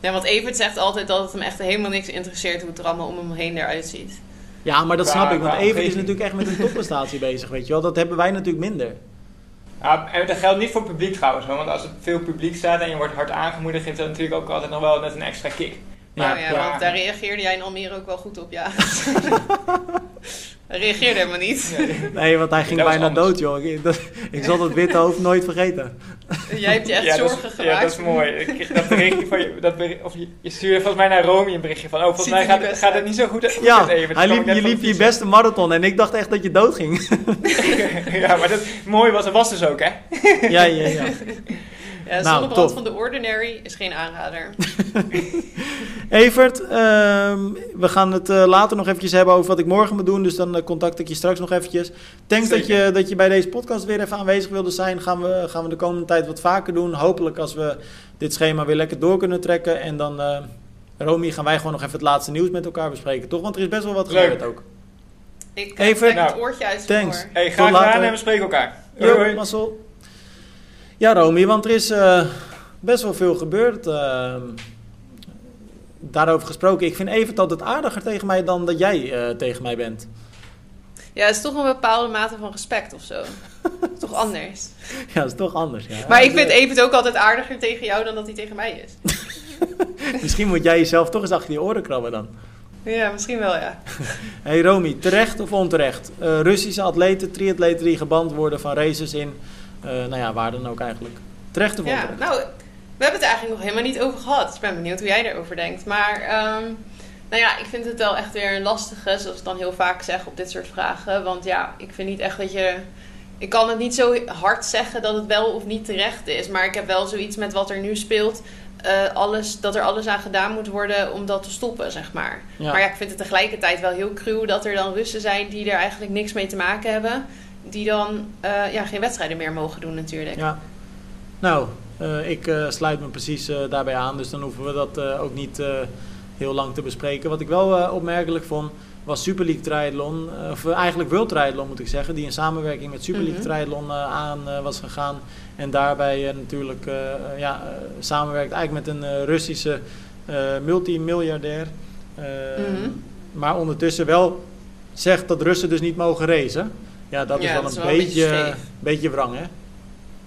Ja, want Evert zegt altijd dat het hem echt helemaal niks interesseert hoe het er allemaal om hem heen eruit ziet. Ja, maar dat snap ik, want Evert is natuurlijk echt met een topprestatie bezig, weet je wel. Dat hebben wij natuurlijk minder. Ja, en dat geldt niet voor publiek trouwens, want als er veel publiek staat en je wordt hard aangemoedigd, geeft dat natuurlijk ook altijd nog wel net een extra kick. Ja, oh ja, want daar reageerde jij in Almere ook wel goed op, ja. hij reageerde helemaal niet. Nee, want hij ging bijna dood, joh. Ik, ik zal dat witte hoofd nooit vergeten. Jij hebt je echt zorgen gemaakt. Ja, dat is mooi. Ik, dat berichtje van je, dat bericht, of je, je stuurde volgens mij naar Romy een berichtje van, oh, volgens mij gaat, gaat, het niet zo goed, goed ja, even. Hij liep, je liep je beste marathon en ik dacht echt dat je dood ging. ja, maar dat mooi was, dat was dus ook, hè? ja, ja, ja. Ja, nou, zonnebrand van de Ordinary is geen aanrader. Evert, ehm, we gaan het uh, later nog eventjes hebben over wat ik morgen moet doen. Dus dan uh, contact ik je straks nog eventjes. Thanks dat je, dat je bij deze podcast weer even aanwezig wilde zijn. Gaan we, gaan we de komende tijd wat vaker doen. Hopelijk als we dit schema weer lekker door kunnen trekken. En dan, uh, Romy, gaan wij gewoon nog even het laatste nieuws met elkaar bespreken. Toch? Want er is best wel wat gebeurd ook. Ik Evert, het oortje uit Thanks. Hey, graag gedaan en we spreken elkaar. Hoi, Marcel. Ja, Romy, want er is uh, best wel veel gebeurd. Uh, daarover gesproken. Ik vind Evert altijd aardiger tegen mij dan dat jij uh, tegen mij bent. Ja, het is toch een bepaalde mate van respect of zo. toch anders. Ja, het is toch anders. Ja. Maar ik vind Evert ook altijd aardiger tegen jou dan dat hij tegen mij is. misschien moet jij jezelf toch eens achter je oren krabben dan. Ja, misschien wel, ja. hey Romy, terecht of onterecht? Uh, Russische atleten, triatleten die geband worden van races in nou ja, waar dan ook eigenlijk. Terecht of ja, onterecht? Nou, we hebben het eigenlijk nog helemaal niet over gehad. Dus ik ben benieuwd hoe jij erover denkt. Maar um, nou ja, ik vind het wel echt weer een lastige, zoals ik dan heel vaak zeg op dit soort vragen. Want ja, ik vind niet echt dat je. Ik kan het niet zo hard zeggen dat het wel of niet terecht is. Maar ik heb wel zoiets met wat er nu speelt. Uh, alles, dat er alles aan gedaan moet worden om dat te stoppen, zeg maar. Maar ja, ik vind het tegelijkertijd wel heel cruw dat er dan Russen zijn die er eigenlijk niks mee te maken hebben die dan uh, ja, geen wedstrijden meer mogen doen natuurlijk. Ja. Nou, uh, ik uh, sluit me precies daarbij aan, dus dan hoeven we dat ook niet heel lang te bespreken. Wat ik wel opmerkelijk vond, was Super League Triathlon, of eigenlijk World Triathlon moet ik zeggen, die in samenwerking met Super League mm Triathlon aan was gegaan. En daarbij natuurlijk ja, samenwerkt eigenlijk met een Russische multimiljardair. Mm Maar ondertussen wel zegt dat Russen dus niet mogen racen. Ja, dat is wel een, beetje, beetje wrang, hè?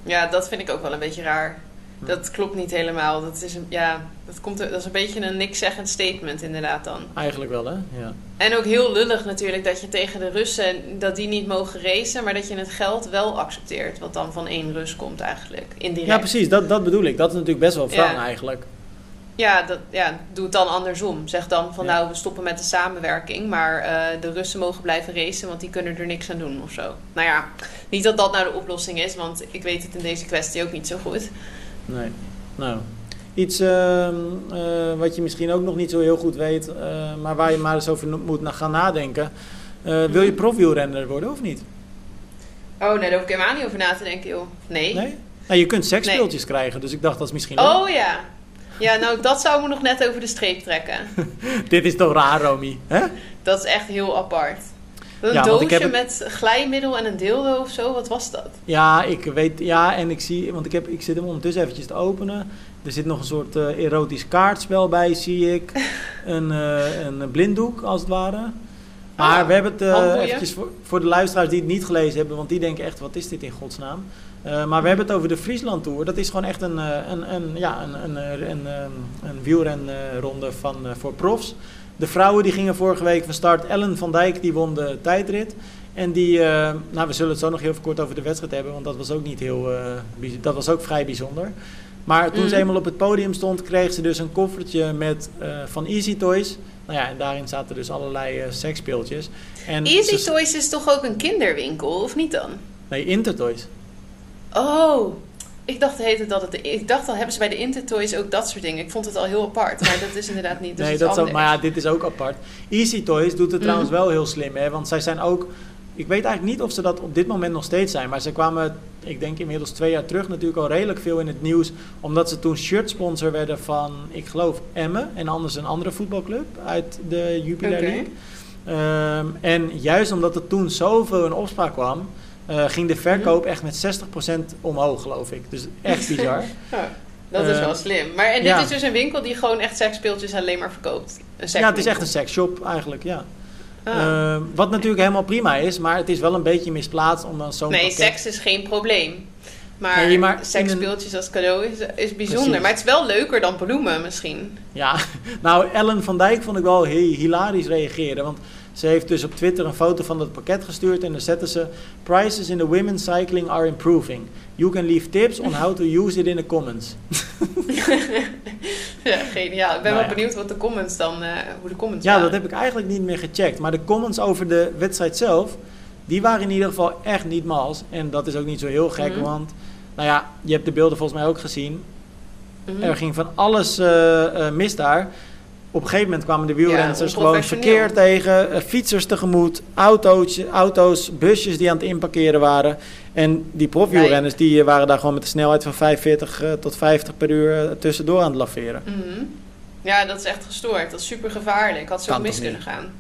Ja, dat vind ik ook wel een beetje raar. Dat klopt niet helemaal. Dat is een, ja, dat, komt, dat is een beetje een niks-zeggend statement inderdaad dan. Eigenlijk wel, hè? Ja. En ook heel lullig natuurlijk dat je tegen de Russen... dat die niet mogen racen, maar dat je het geld wel accepteert. Wat dan van één Rus komt eigenlijk, indirect. Ja, precies. Dat, dat bedoel ik. Dat is natuurlijk best wel wrang eigenlijk. Ja, dat, ja, doe het dan andersom. Zeg dan van nou, we stoppen met de samenwerking, maar uh, de Russen mogen blijven racen, want die kunnen er niks aan doen of zo. Nou ja, niet dat dat nou de oplossing is, want ik weet het in deze kwestie ook niet zo goed. Nee, nou. Iets uh, uh, wat je misschien ook nog niet zo heel goed weet, uh, maar waar je maar eens over moet gaan nadenken. wil je profwielrenner worden of niet? Oh nee, daar hoef ik helemaal niet over na te denken, joh. Nee. Nee? Nou, je kunt seksspeeltjes nee. krijgen, dus ik dacht dat is misschien Oh ja, ja, nou, dat zou me nog net over de streep trekken. Dit is toch raar, Romy? Hè? Dat is echt heel apart. Een ja, doosje met glijmiddel en een dildo of zo, wat was dat? Ja, ik weet, ja, en ik zie, want ik, heb, ik zit hem ondertussen eventjes te openen. Er zit nog een soort uh, erotisch kaartspel bij, zie ik. een, uh, een blinddoek, als het ware. Maar ah, we hebben het uh, eventjes voor, voor de luisteraars die het niet gelezen hebben, want die denken echt, wat is dit in godsnaam? Uh, maar we hebben het over de Friesland Tour. Dat is gewoon echt een, een, een, ja, een, een, een, een wielrenronde van, voor profs. De vrouwen die gingen vorige week van start. Ellen van Dijk die won de tijdrit. En die, uh, nou we zullen het zo nog heel kort over de wedstrijd hebben, want dat was ook niet heel, uh, dat was ook vrij bijzonder. Maar toen mm. ze eenmaal op het podium stond, kreeg ze dus een koffertje met, uh, van Easy Toys. Nou ja, en daarin zaten dus allerlei seksspeeltjes. En Easy Toys is toch ook een kinderwinkel, of niet dan? Nee, Intertoys. Oh, ik dacht, heette dat het, ik dacht al, hebben ze bij de Intertoys ook dat soort dingen. Ik vond het al heel apart, maar dat is inderdaad niet. Dus nee, dat is maar ja, dit is ook apart. Easy Toys doet het mm. trouwens wel heel slim, hè, want zij zijn ook. Ik weet eigenlijk niet of ze dat op dit moment nog steeds zijn, maar ze kwamen, ik denk inmiddels twee jaar terug, natuurlijk al redelijk veel in het nieuws, omdat ze toen shirtsponsor werden van, ik geloof, Emmen en anders een andere voetbalclub uit de Jupiler okay. League. Um, en juist omdat er toen zoveel in opspraak kwam, uh, ging de verkoop echt met 60% omhoog, geloof ik. Dus echt bizar. ja, dat is uh, wel slim. Maar en dit ja. is dus een winkel die gewoon echt seksspeeltjes alleen maar verkoopt? Een ja, het is echt een seksshop eigenlijk, ja. Ah. Uh, wat natuurlijk helemaal prima is, maar het is wel een beetje misplaatst om dan zo'n Nee, pakket... seks is geen probleem. Maar, nee, maar seksspeeltjes een... als cadeau is, is bijzonder. Precies. Maar het is wel leuker dan bloemen misschien. Ja, nou Ellen van Dijk vond ik wel hilarisch reageren. Want ze heeft dus op Twitter een foto van het pakket gestuurd en dan zetten ze Prices in the women's cycling are improving. You can leave tips on how to use it in the comments. ja, geniaal. Ik ben nou wel benieuwd wat de comments dan, uh, hoe de comments Ja, waren. dat heb ik eigenlijk niet meer gecheckt. Maar de comments over de wedstrijd zelf, die waren in ieder geval echt niet mals. En dat is ook niet zo heel gek, mm -hmm. want nou ja, je hebt de beelden volgens mij ook gezien. Mm -hmm. Er ging van alles uh, uh, mis daar op een gegeven moment kwamen de wielrenners ja, gewoon verkeer tegen, uh, fietsers tegemoet, auto's, auto's, busjes die aan het inparkeren waren. En die profwielrenners die uh, waren daar gewoon met een snelheid van 45 uh, tot 50 per uur tussendoor aan het laveren. Mm -hmm. Ja, dat is echt gestoord. Dat is super gevaarlijk. Had zo mis kunnen gaan.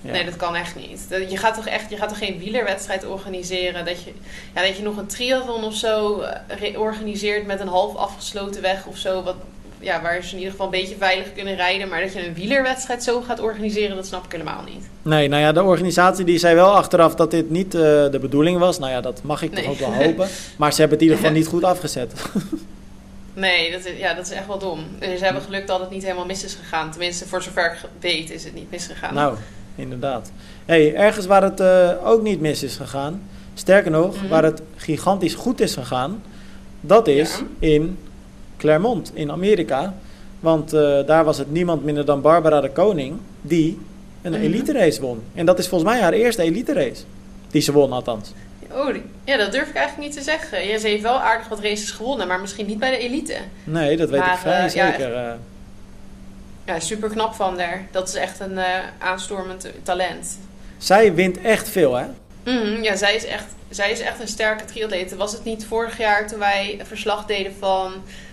Ja. Nee, dat kan echt niet. Je gaat toch echt, je gaat toch geen wielerwedstrijd organiseren? Dat je, ja, dat je nog een triathlon of zo organiseert met een half afgesloten weg of zo. Wat, ja, waar ze in ieder geval een beetje veilig kunnen rijden. Maar dat je een wielerwedstrijd zo gaat organiseren, dat snap ik helemaal niet. Nee, nou ja, de organisatie die zei wel achteraf dat dit niet uh, de bedoeling was. Nou ja, dat mag ik nee. toch ook wel hopen. Maar ze hebben het in ieder geval niet goed afgezet. nee, dat is, ja, dat is echt wel dom. Ze hebben geluk dat het niet helemaal mis is gegaan. Tenminste, voor zover ik weet is het niet misgegaan. Nou, inderdaad. hey, ergens waar het uh, ook niet mis is gegaan... Sterker nog, mm -hmm. waar het gigantisch goed is gegaan... Dat is ja. in Claremont in Amerika. Want uh, daar was het niemand minder dan Barbara de Koning die een -hmm. elite race won. En dat is volgens mij haar eerste elite race. Die ze won althans. Oh, ja, dat durf ik eigenlijk niet te zeggen. Ja, ze heeft wel aardig wat races gewonnen, maar misschien niet bij de elite. Nee, dat weet maar, ik vrij uh, zeker. Ja, ja, super knap van haar. Dat is echt een uh, aanstormend talent. Zij wint echt veel, hè? Mm -hmm, ja, zij is, echt, zij is echt een sterke triatlete. Was het niet vorig jaar toen wij verslag deden van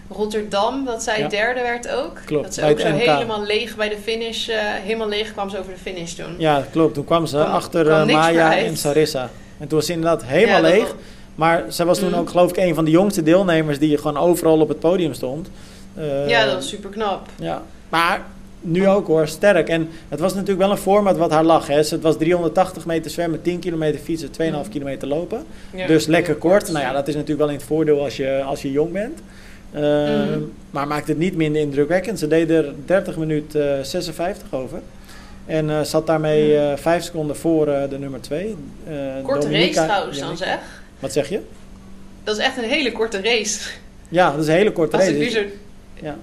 Rotterdam, dat zij ja. derde werd ook. Klopt. Dat ze ook zo helemaal leeg bij de finish, uh, helemaal leeg kwam ze over de finish toen. Ja, klopt. Toen kwam ze kwam, achter kwam uh, Maya en Sarissa. En toen was ze inderdaad helemaal ja, leeg. Maar zij was toen mm. ook geloof ik een van de jongste deelnemers die gewoon overal op het podium stond. Uh, ja, dat was super knap. Ja, maar nu ook hoor, sterk. En het was natuurlijk wel een format wat haar lag. Hè. Het was 380 meter zwemmen, 10 kilometer fietsen, 2,5 mm. kilometer lopen. Ja. Dus lekker kort. Nou ja, dat is natuurlijk wel in het voordeel als je, als je jong bent. Uh, Maar maakte het niet minder indrukwekkend. Ze deden er 30 minuten 56 over. En zat daarmee 5 seconden voor de nummer 2. Korte Dominica, race trouwens dan zeg. Wat zeg je? Dat is echt een hele korte race. Ja, dat is een hele korte race. Het, ja.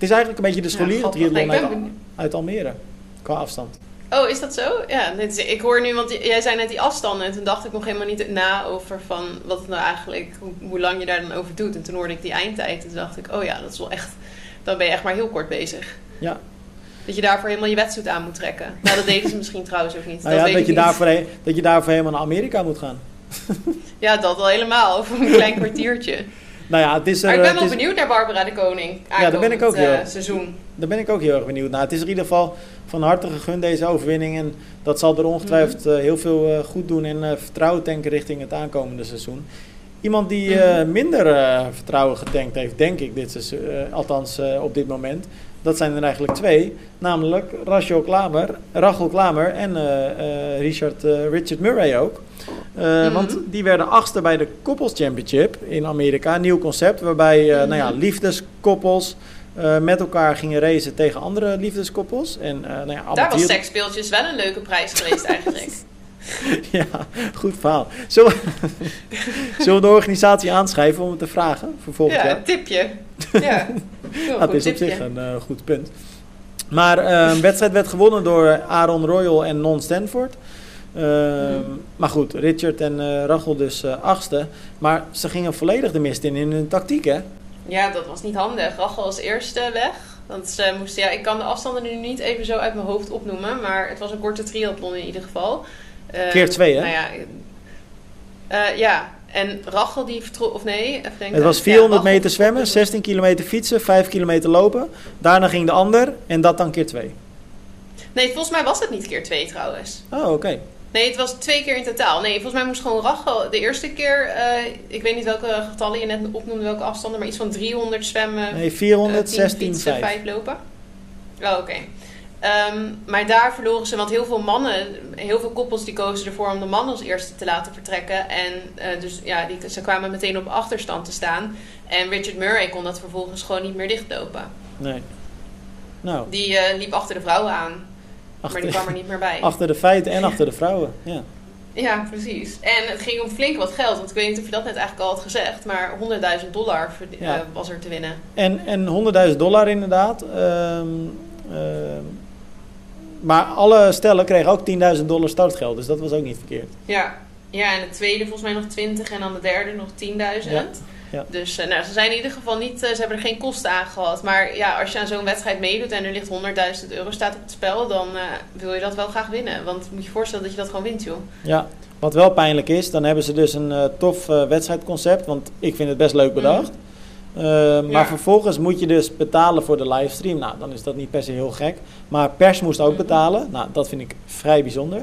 Het is eigenlijk een beetje de scholieren triathlon uit, uit Almere. Qua afstand. Oh, is dat zo? Ja, ik hoor nu, want jij zei net die afstanden. En toen dacht ik nog helemaal niet na over van wat het nou eigenlijk, hoe, lang je daar dan over doet. En toen hoorde ik die eindtijd. En toen dacht ik, oh ja, dat is wel echt, dan ben je echt maar heel kort bezig. Ja. Dat je daarvoor helemaal je wetsuit aan moet trekken. Nou, dat deden ze misschien trouwens ook niet. Nou dat ja, dat je, daarvoor, dat je daarvoor helemaal naar Amerika moet gaan. ja, dat wel helemaal. Voor een klein kwartiertje. Nou ja, het is er, maar ik ben wel benieuwd naar Barbara de Koning. Ja, daar ben ik ook heel, uh, seizoen. Daar ben ik ook heel erg benieuwd naar. Het is in ieder geval van harte gegund deze overwinning. En dat zal er ongetwijfeld mhm. eh, heel veel uh, goed doen en vertrouwen tanken richting het aankomende seizoen. Iemand die mhm. minder vertrouwen getankt heeft, denk ik, dit seizoen, althans op dit moment. Dat zijn er eigenlijk twee. Namelijk Rachel Klamer, Rachel Klamer en Richard, Richard Murray ook. Mhm. Want die werden achtste bij de Koppels Championship in Amerika. Nieuw concept waarbij nou ja, liefdeskoppels uh, met elkaar gingen racen tegen andere liefdeskoppels. En, nou ja, Daar was seksspeeltjes wel een leuke prijs geweest eigenlijk. ja, goed verhaal. Zullen, Zullen we de organisatie aanschrijven om het te vragen voor volgend ja, jaar? tipje. Ja, dat is op zich een uh, goed punt. Maar een wedstrijd werd gewonnen door Aaron Royal en Non Stanford. Hmm. Maar goed, Richard en Rachel dus achtste. Maar ze gingen volledig de mist in in hun tactiek, hè? Ja, dat was niet handig. Rachel was eerste weg. Want ze moesten, ja, ik kan de afstanden nu niet even zo uit mijn hoofd opnoemen. Maar het was een korte triathlon in ieder geval. Uh, Keer twee, hè? Nou ja, uh, ja. en Rachel die vertrok, of nee, denken. Het was 400 meter zwemmen, 16 kilometer fietsen, 5 kilometer lopen. Daarna ging de ander en dat dan keer twee. Nee, volgens mij was het niet keer twee trouwens. Oh, oké. Nee, het was twee keer in totaal. Nee, volgens mij moest gewoon Rachel de eerste keer, uh, ik weet niet welke getallen je net opnoemde, welke afstanden, maar iets van 300 zwemmen. Nee, 416, uh, 5. 5 lopen. Oh, oké. Okay. Um, maar daar verloren ze, want heel veel mannen, heel veel koppels die kozen ervoor om de man als eerste te laten vertrekken. En uh, dus ja, die, ze kwamen meteen op achterstand te staan. En Richard Murray kon dat vervolgens gewoon niet meer dichtlopen. Nee. Nou. Die uh, liep achter de vrouwen aan. Achter, maar die kwam er niet meer bij. Achter de feiten en achter de vrouwen, ja. Ja, precies. En het ging om flink wat geld. Want ik weet niet of je dat net eigenlijk al had gezegd. Maar 100.000 dollar uh, was er te winnen. En, en 100.000 dollar inderdaad. Um, maar alle stellen kregen ook 10.000 dollar startgeld. Dus dat was ook niet verkeerd. Ja. ja, en de tweede volgens mij nog 20. En dan de derde nog 10.000. Ja. Ja. Dus uh, nou, ze zijn in ieder geval niet, uh, ze hebben er geen kosten aan gehad. Maar ja, als je aan zo'n wedstrijd meedoet en er ligt 100.000 euro staat op het spel, dan uh, wil je dat wel graag winnen. Want moet je je voorstellen dat je dat gewoon wint, joh. Ja, wat wel pijnlijk is, dan hebben ze dus een tof wedstrijdconcept. Want ik vind het best leuk bedacht. Mm. Maar ja. vervolgens moet je dus betalen voor de livestream. Nou, dan is dat niet per se heel gek. Maar pers moest ook mm betalen. Nou, dat vind ik vrij bijzonder.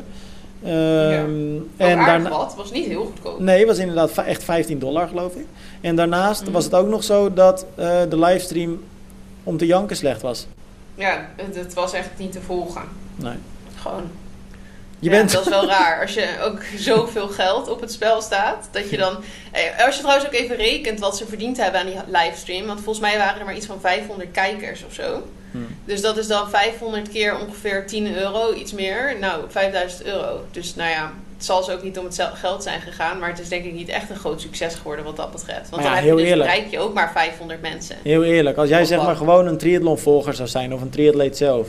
Um, ja. en daarna, wat, was niet heel goedkoop. Nee, was inderdaad echt 15 dollar geloof ik. En daarnaast mhm. was het ook nog zo dat uh, de livestream om te janken slecht was. Ja, het, het, was echt niet te volgen. Nee. Gewoon. Je ja, bent... Dat is wel raar. Als je ook zoveel geld op het spel staat. Dat je dan. Eh, als je trouwens ook even rekent wat ze verdiend hebben aan die livestream. Want volgens mij waren er maar iets van 500 kijkers of zo. Hmm. Dus dat is dan 500 keer ongeveer 10 euro, iets meer. Nou, 5000 euro. Dus nou ja, het zal ze ook niet om het geld zijn gegaan. Maar het is denk ik niet echt een groot succes geworden wat dat betreft. Want dan heb je dus, bereik je ook maar 500 mensen. Heel eerlijk. Als jij zeg maar gewoon een triathlonvolger zou zijn of een triatleet zelf.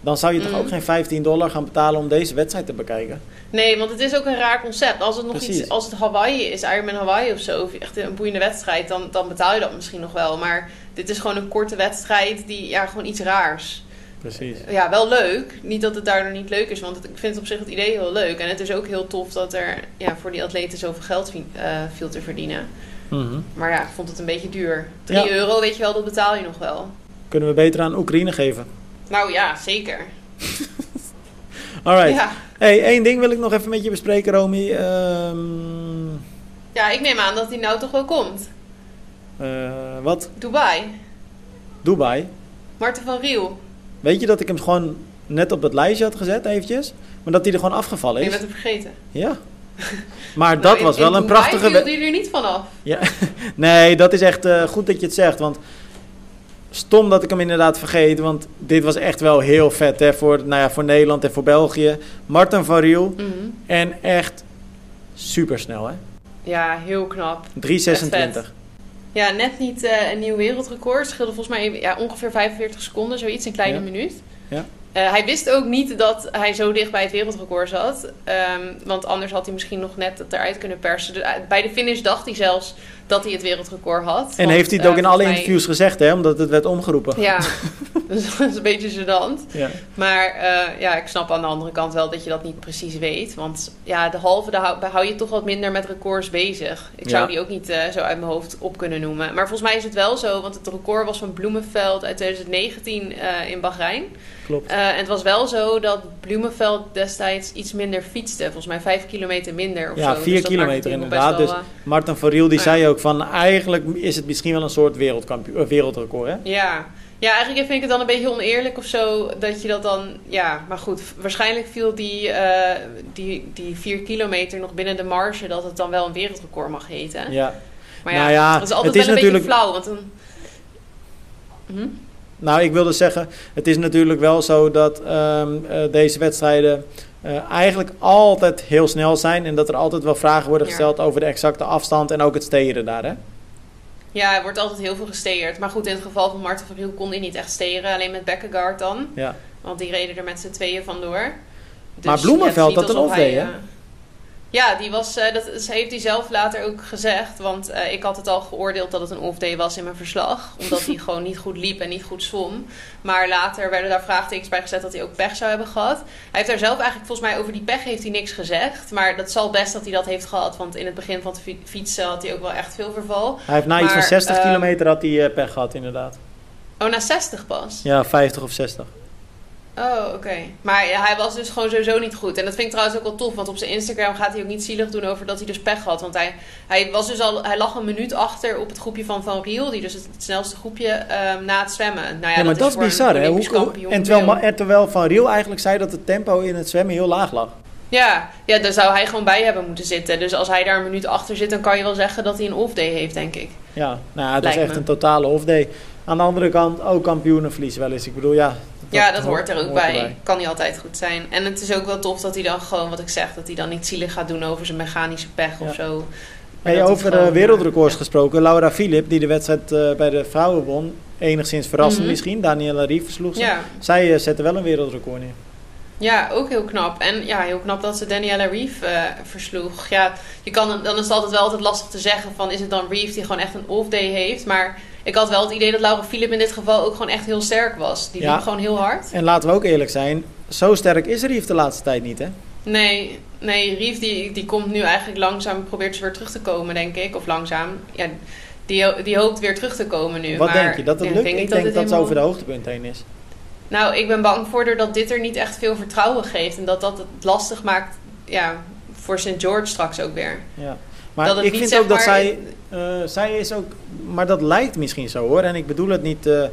Dan zou je toch ook mm. geen 15 dollar gaan betalen om deze wedstrijd te bekijken? Nee, want het is ook een raar concept. Als het nog iets, als het Hawaii is, Ironman Hawaii of zo, of echt een boeiende wedstrijd, dan, dan betaal je dat misschien nog wel. Maar dit is gewoon een korte wedstrijd die, ja, gewoon iets raars. Precies. Ja, wel leuk. Niet dat het daardoor niet leuk is, want ik vind op zich het idee heel leuk. En het is ook heel tof dat er ja, voor die atleten zoveel geld uh, viel te verdienen. Mm Maar ja, ik vond het een beetje duur. 3 euro, weet je wel, dat betaal je nog wel. Kunnen we beter aan Oekraïne geven? Nou ja, zeker. Alright. Ja. Hey, één ding wil ik nog even met je bespreken, Romy. Um... Ja, ik neem aan dat hij nou toch wel komt. Uh, wat? Dubai. Dubai? Marten van Riel. Weet je dat ik hem gewoon net op het lijstje had gezet, eventjes? Maar dat hij er gewoon afgevallen is? Je bent hem vergeten. Ja. Maar dat Nou, was in- wel in een prachtige... Dubai viel die er niet vanaf. Ja, nee, dat is echt eh, goed dat je het zegt. Want stom dat ik hem inderdaad vergeet. Want dit was echt wel heel vet hè, voor, nou ja, voor Nederland en voor België. Martin van Riel. Mhm. En echt supersnel hè. Ja, heel knap. 3,26. Ja, net niet eh, een nieuw wereldrecord. Scheelde volgens mij ja, ongeveer 45 seconden, zoiets, een kleine Ja. minuut. Ja. Eh, hij wist ook niet dat hij zo dicht bij het wereldrecord zat. Ehm, want anders had hij misschien nog net het eruit kunnen persen. Dus, eh, bij de finish dacht hij zelfs dat hij het wereldrecord had. En Want, heeft hij het eh, ook in alle mij- interviews gezegd hè, omdat het werd omgeroepen. Ja, dus dat is een beetje gênant. Ja. Maar eh, ja, ik snap aan de andere kant wel dat je dat niet precies weet. Want ja, de halve daar hou, hou je toch wat minder met records bezig. Ik zou Ja. die ook niet eh, zo uit mijn hoofd op kunnen noemen. Maar volgens mij is het wel zo, want het record was van Bloemenveld uit 2019 eh, in Bahrein. Klopt. Eh, en het was wel zo dat Bloemenveld destijds iets minder fietste. Volgens mij vijf kilometer minder of Ja, zo. vier Dus kilometer inderdaad. wel, Dus Martin van Riel die Oh, zei ook van eigenlijk is het misschien wel een soort wereldkampioen, eh, wereldrecord hè. Ja. ja, eigenlijk vind ik het dan een beetje oneerlijk of zo dat je dat dan. Ja, maar goed, waarschijnlijk viel die, eh, die, die vier kilometer nog binnen de marge dat het dan wel een wereldrecord mag heten. Ja. Maar ja, Nou ja, dat is altijd het is wel een natuurlijk- beetje flauw. Want dan... Hm? Nou, ik wilde zeggen, het is natuurlijk wel zo dat ehm, eh, deze wedstrijden eh, eigenlijk altijd heel snel zijn. En dat er altijd wel vragen worden Ja. gesteld over de exacte afstand en ook het steren daar. Hè? Ja, er wordt altijd heel veel gesteerd. Maar goed, in het geval van Marten van Riel kon hij niet echt steren. Alleen met Bekkegaard dan. Ja. Want die reden er met z'n tweeën vandoor. Dus Maar Bloemenveld had een hij, hè? Eh, Ja, die was, eh, dat heeft hij zelf later ook gezegd. Want eh, ik had het al geoordeeld dat het een off-day was in mijn verslag. Omdat hij gewoon niet goed liep en niet goed zwom. Maar later werden daar vraagtekens bij gezet dat hij ook pech zou hebben gehad. Hij heeft daar zelf eigenlijk volgens mij over die pech heeft hij niks gezegd. Maar dat zal best dat hij dat heeft gehad. Want in het begin van het fi- fietsen had hij ook wel echt veel verval. Hij heeft na iets van Maar, 60 ehm, kilometer had hij eh, pech gehad inderdaad. Oh, na 60 pas? Ja, 50 of 60. Oh, oké. Maar ja, hij was dus gewoon sowieso niet goed. En dat vind ik trouwens ook wel tof. Want op zijn Instagram gaat hij ook niet zielig doen over dat hij dus pech had. Want hij, hij, was dus al, hij lag een minuut achter op het groepje van Van Riel. Die dus het, het snelste groepje ehm, na het zwemmen. Nou ja, Ja, maar dat is bizar hè. Hoe- en, terwijl, en terwijl Van Riel eigenlijk zei dat het tempo in het zwemmen heel laag lag. Ja, ja, daar zou hij gewoon bij hebben moeten zitten. Dus als hij daar een minuut achter zit, dan kan je wel zeggen dat hij een off-day heeft, denk ik. Ja, nou ja, het was Lijkt echt me. een totale off-day. Aan de andere kant ook kampioenen verliezen wel eens. Ik bedoel, ja. Ja, dat hoort er ook bij. erbij. Kan niet altijd goed zijn. En het is ook wel tof dat hij dan gewoon, wat ik zeg, dat hij dan niet zielig gaat doen over zijn mechanische pech Ja. of zo. Hey, over gewoon, eh, wereldrecords ja. gesproken. Laura Philip, die de wedstrijd eh, bij de vrouwen won. Enigszins verrassend Mhm. misschien. Daniela Rief versloeg ze. Ja. Zij eh, zette wel een wereldrecord neer. Ja, ook heel knap. En ja, heel knap dat ze Daniela Reef eh, versloeg. Ja, je kan, dan is het altijd wel altijd lastig te zeggen van is het dan Reef die gewoon echt een off-day heeft. Maar ik had wel het idee dat Laura Philip in dit geval ook gewoon echt heel sterk was. Die Ja. liep gewoon heel hard. En laten we ook eerlijk zijn. Zo sterk is Rief de laatste tijd niet, hè? Nee, nee Reef die, die komt nu eigenlijk langzaam, probeert ze weer terug te komen, denk ik. Of langzaam. Ja, die, die hoopt weer terug te komen nu. Wat maar, denk je? Dat het ja, lukt? ik denk dat, dit ze over de hoogtepunt heen is. Nou, ik ben bang voor dat dit er niet echt veel vertrouwen geeft. En dat dat het lastig maakt ja, voor St. George straks ook weer. Ja. Maar Dat ik vind ook dat maar, zij... eh, zij is ook... Maar dat lijkt misschien zo, hoor. En ik bedoel het niet eh, eh,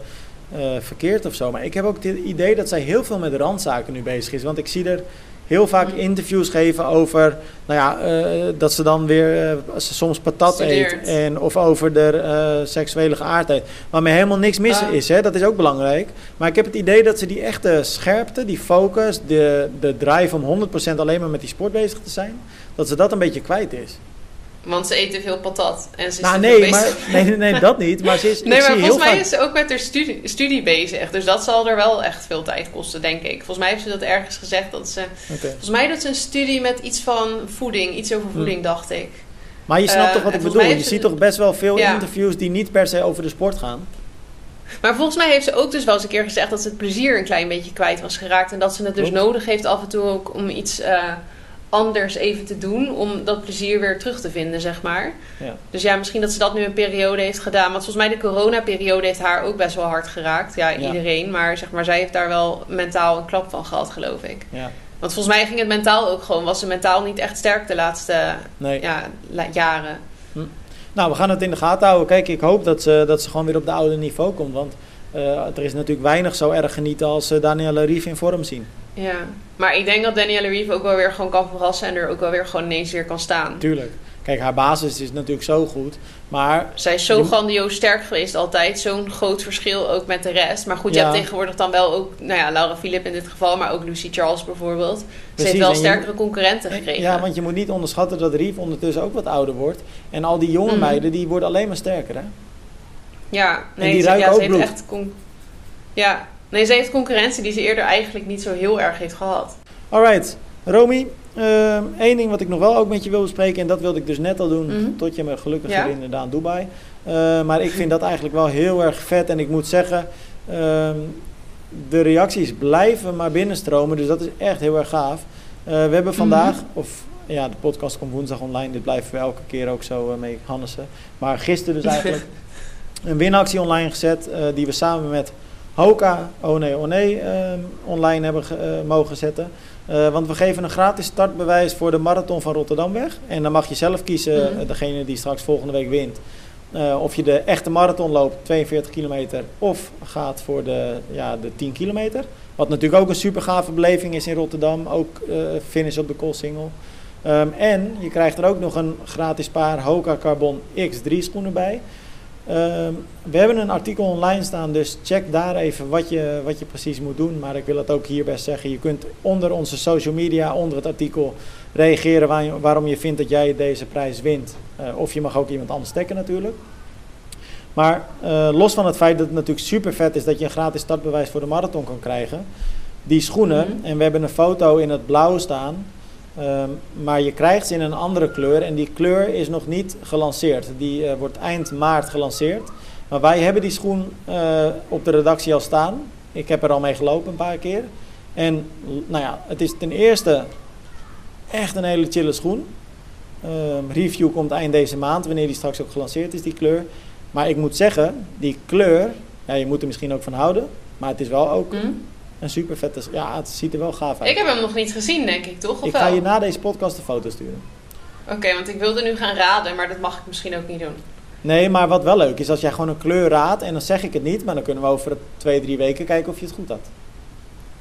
verkeerd of zo. Maar ik heb ook het idee dat zij heel veel met randzaken nu bezig is. Want ik zie er heel vaak Mm. interviews geven over... Nou ja, dat ze dan weer... soms patat Studeert. eet. En, of over de seksuele geaardheid. Waarmee helemaal niks mis is, hè. Dat is ook belangrijk. Maar ik heb het idee dat ze die echte scherpte, die focus... De, de drive om 100% alleen maar met die sport bezig te zijn... Dat ze dat een beetje kwijt is. Want ze eet te veel patat. En ze is Nou, nee, maar, nee, nee, nee, dat niet. Maar ze is, Nee, maar volgens mij vaak... is ze ook met haar studie, studie bezig. Dus dat zal er wel echt veel tijd kosten, denk ik. Volgens mij heeft ze dat ergens gezegd. Dat ze, volgens mij doet ze een studie met iets van voeding. Iets over voeding, dacht ik. Maar je snapt Eh, toch wat en ik bedoel? Je ziet toch best wel veel Ja. interviews die niet per se over de sport gaan. Maar volgens mij heeft ze ook dus wel eens een keer gezegd dat ze het plezier een klein beetje kwijt was geraakt. En dat ze het dus Klopt. nodig heeft af en toe ook om iets eh, anders even te doen. Om dat plezier weer terug te vinden, zeg maar. Ja. Dus ja, misschien dat ze dat nu een periode heeft gedaan. Want volgens mij de coronaperiode heeft haar ook best wel hard geraakt. Ja, Ja. iedereen. Maar zeg maar, zij heeft daar wel mentaal een klap van gehad, geloof ik. Ja. Want volgens mij ging het mentaal ook gewoon. Was ze mentaal niet echt sterk de laatste Nee. ja, la- jaren. Nou, we gaan het in de gaten houden. Kijk, ik hoop dat ze, dat ze gewoon weer op de oude niveau komt. Want er is natuurlijk weinig zo erg genieten als uh, Danielle Rief in vorm zien. Ja, maar ik denk dat Danielle Rief ook wel weer gewoon kan verrassen en er ook wel weer gewoon ineens weer kan staan. Tuurlijk. Kijk, haar basis is natuurlijk zo goed. Maar Zij is zo grandioos sterk geweest altijd. Zo'n groot verschil ook met de rest. Maar goed, je hebt tegenwoordig dan wel ook... Nou ja, Laura Philipp in dit geval. Maar ook Lucy Charles bijvoorbeeld. Ze heeft wel sterkere concurrenten gekregen. Ja, want je moet niet onderschatten dat Rief ondertussen ook wat ouder wordt. En al die jonge mhm. meiden, die worden alleen maar sterker, hè? Ja, nee, die ze, ja, ze heeft echt... Ja, nee, ze heeft concurrentie die ze eerder eigenlijk niet zo heel erg heeft gehad. Alright, Romy, Eén ehm, ding wat ik nog wel ook met je wil bespreken, en dat wilde ik dus net al doen, mhm. tot je me gelukkig ja. herinnerde aan Dubai. Uh, maar ik vind dat eigenlijk wel heel erg vet. En ik moet zeggen, uh, de reacties blijven maar binnenstromen. Dus dat is echt heel erg gaaf. Uh, we hebben vandaag, mhm. of ja, de podcast komt woensdag online. Dit blijven we elke keer ook zo uh, mee Hannessen. Maar gisteren dus eigenlijk een winactie online gezet. Uh, die we samen met Hoka, oh nee, oh nee, online hebben mogen zetten. Uh, want we geven een gratis startbewijs voor de marathon van Rotterdam weg. En dan mag je zelf kiezen, mm degene die straks volgende week wint. Uh, of je de echte marathon loopt, 42 kilometer, of gaat voor de, ja, de 10 kilometer. Wat natuurlijk ook een super gave beleving is in Rotterdam. Ook uh, finish op de Koolsingel. Um, en je krijgt er ook nog een gratis paar Hoka Carbon X3 schoenen bij. Ehm, we hebben een artikel online staan, dus check daar even wat je, wat je precies moet doen. Maar ik wil het ook hier best zeggen. Je kunt onder onze social media, onder het artikel, reageren waarom je vindt dat jij deze prijs wint. Uh, of je mag ook iemand anders stekken natuurlijk. Maar uh, los van het feit dat het natuurlijk super vet is dat je een gratis startbewijs voor de marathon kan krijgen. Die schoenen, mhm. en we hebben een foto in het blauw staan. Ehm, maar je krijgt ze in een andere kleur en die kleur is nog niet gelanceerd. Die uh, wordt eind maart gelanceerd. Maar wij hebben die schoen uh, op de redactie al staan. Ik heb er al mee gelopen een paar keer. En nou ja, het is ten eerste echt een hele chille schoen. Um, review komt eind deze maand, wanneer die straks ook gelanceerd is, die kleur. Maar ik moet zeggen, die kleur, je moet er misschien ook van houden. Maar het is wel ook mhm. Een super vette. Ja, het ziet er wel gaaf uit. Ik heb hem nog niet gezien, denk ik, toch? Of ik ga je na deze podcast een foto sturen. Oké, want ik wilde nu gaan raden, maar dat mag ik misschien ook niet doen. Nee, maar wat wel leuk is, als jij gewoon een kleur raadt, en dan zeg ik het niet, maar dan kunnen we over twee, drie weken kijken of je het goed had.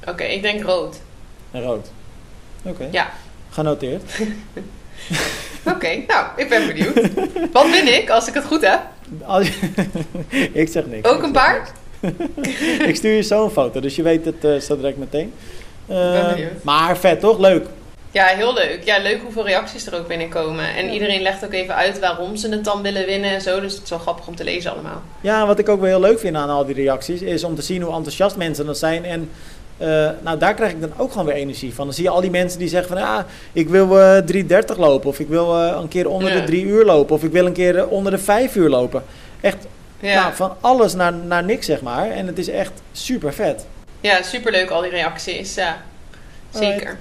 Oké, ik denk rood. En rood. Oké. Ja. Genoteerd. Oké, nou, ik ben benieuwd. Wat ben ik als ik het goed heb? ik zeg niks. Ook een paard? Ik stuur je zo een foto, dus je weet het uh, zo direct meteen. Uh, maar vet toch? Leuk. Ja, heel leuk. Ja, leuk hoeveel reacties er ook binnenkomen. En iedereen legt ook even uit waarom ze het dan willen winnen en zo. Dus het is wel grappig om te lezen allemaal. Ja, wat ik ook wel heel leuk vind aan al die reacties... is om te zien hoe enthousiast mensen dat zijn. En uh, nou, daar krijg ik dan ook gewoon weer energie van. Dan zie je al die mensen die zeggen van... ja, ik wil uh, 3.30 lopen. Of ik wil een keer onder de 3 uur lopen. Of ik wil een keer onder de 5 uur lopen. Echt ja. Nou, van alles naar, naar niks, zeg maar. En het is echt super vet. Ja, super leuk al die reacties. Ja, zeker.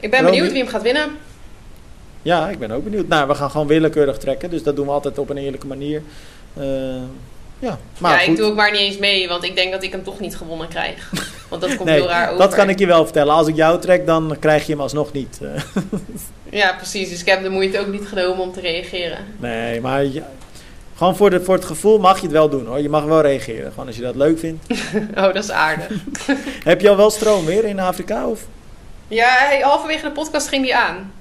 Ik ben benieuwd wie hem gaat winnen. Ja, ik ben ook benieuwd. Nou, we gaan gewoon willekeurig trekken. Dus dat doen we altijd op een eerlijke manier. Uh, ja, maar ja ik doe ook maar niet eens mee, want ik denk dat ik hem toch niet gewonnen krijg. Want dat komt heel raar over. Dat kan ik je wel vertellen. Als ik jou trek, dan krijg je hem alsnog niet. ja, precies. Dus ik heb de moeite ook niet genomen om te reageren. Nee, maar gewoon voor, de, voor het gevoel mag je het wel doen hoor. Je mag wel reageren. Gewoon als je dat leuk vindt. oh, dat is aardig. Heb je al wel stroom weer in Afrika? Of? Ja, halverwege de podcast ging die aan.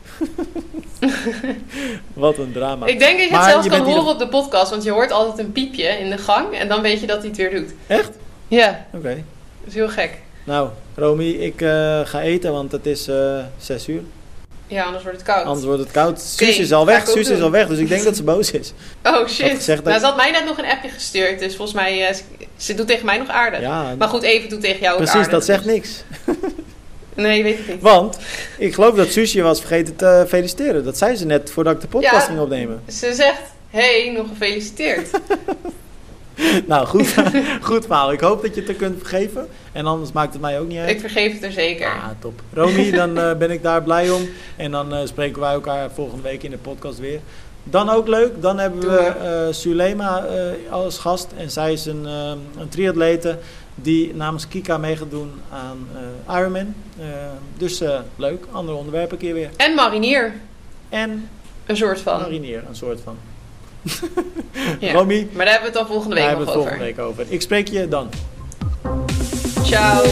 Wat een drama. Ik denk dat je het zelfs kan horen op de podcast, want je hoort altijd een piepje in de gang en dan weet je dat hij het weer doet. Echt? Ja. Oké. Dat is heel gek. Nou, Romy, ik uh, ga eten, want het is uh, zes uur. Ja, anders wordt het koud. Anders wordt het koud. Suus is al weg. Suus is al weg, dus ik denk dat ze boos is. Oh shit. Dat nou, ze had mij net nog een appje gestuurd, dus volgens mij, uh, ze doet tegen mij nog aardig. Ja, maar goed, even doet tegen jou Precies, aardig, dat zegt dus- niks. nee, weet ik niet. Want, ik geloof dat Suus je was vergeten te feliciteren. Dat zei ze net voordat ik de podcast ging opnemen. Ze zegt, hey, nog gefeliciteerd. nou, goed, goed verhaal. Ik hoop dat je het er kunt vergeven. En anders maakt het mij ook niet uit. Ik vergeef het er zeker. Ah, top. Romy, dan uh, ben ik daar blij om. En dan uh, spreken wij elkaar volgende week in de podcast weer. Dan ook leuk, dan hebben we uh, Sulema als gast. En zij is een, een triatlete die namens Kika mee gaat doen aan Ironman. dus leuk, andere onderwerpen een keer weer. En marinier. En een soort van. Marinier, een soort van ja. Romy. Maar daar hebben we het dan volgende week nog over. Daar hebben we het volgende week over. Ik spreek je dan. Ciao.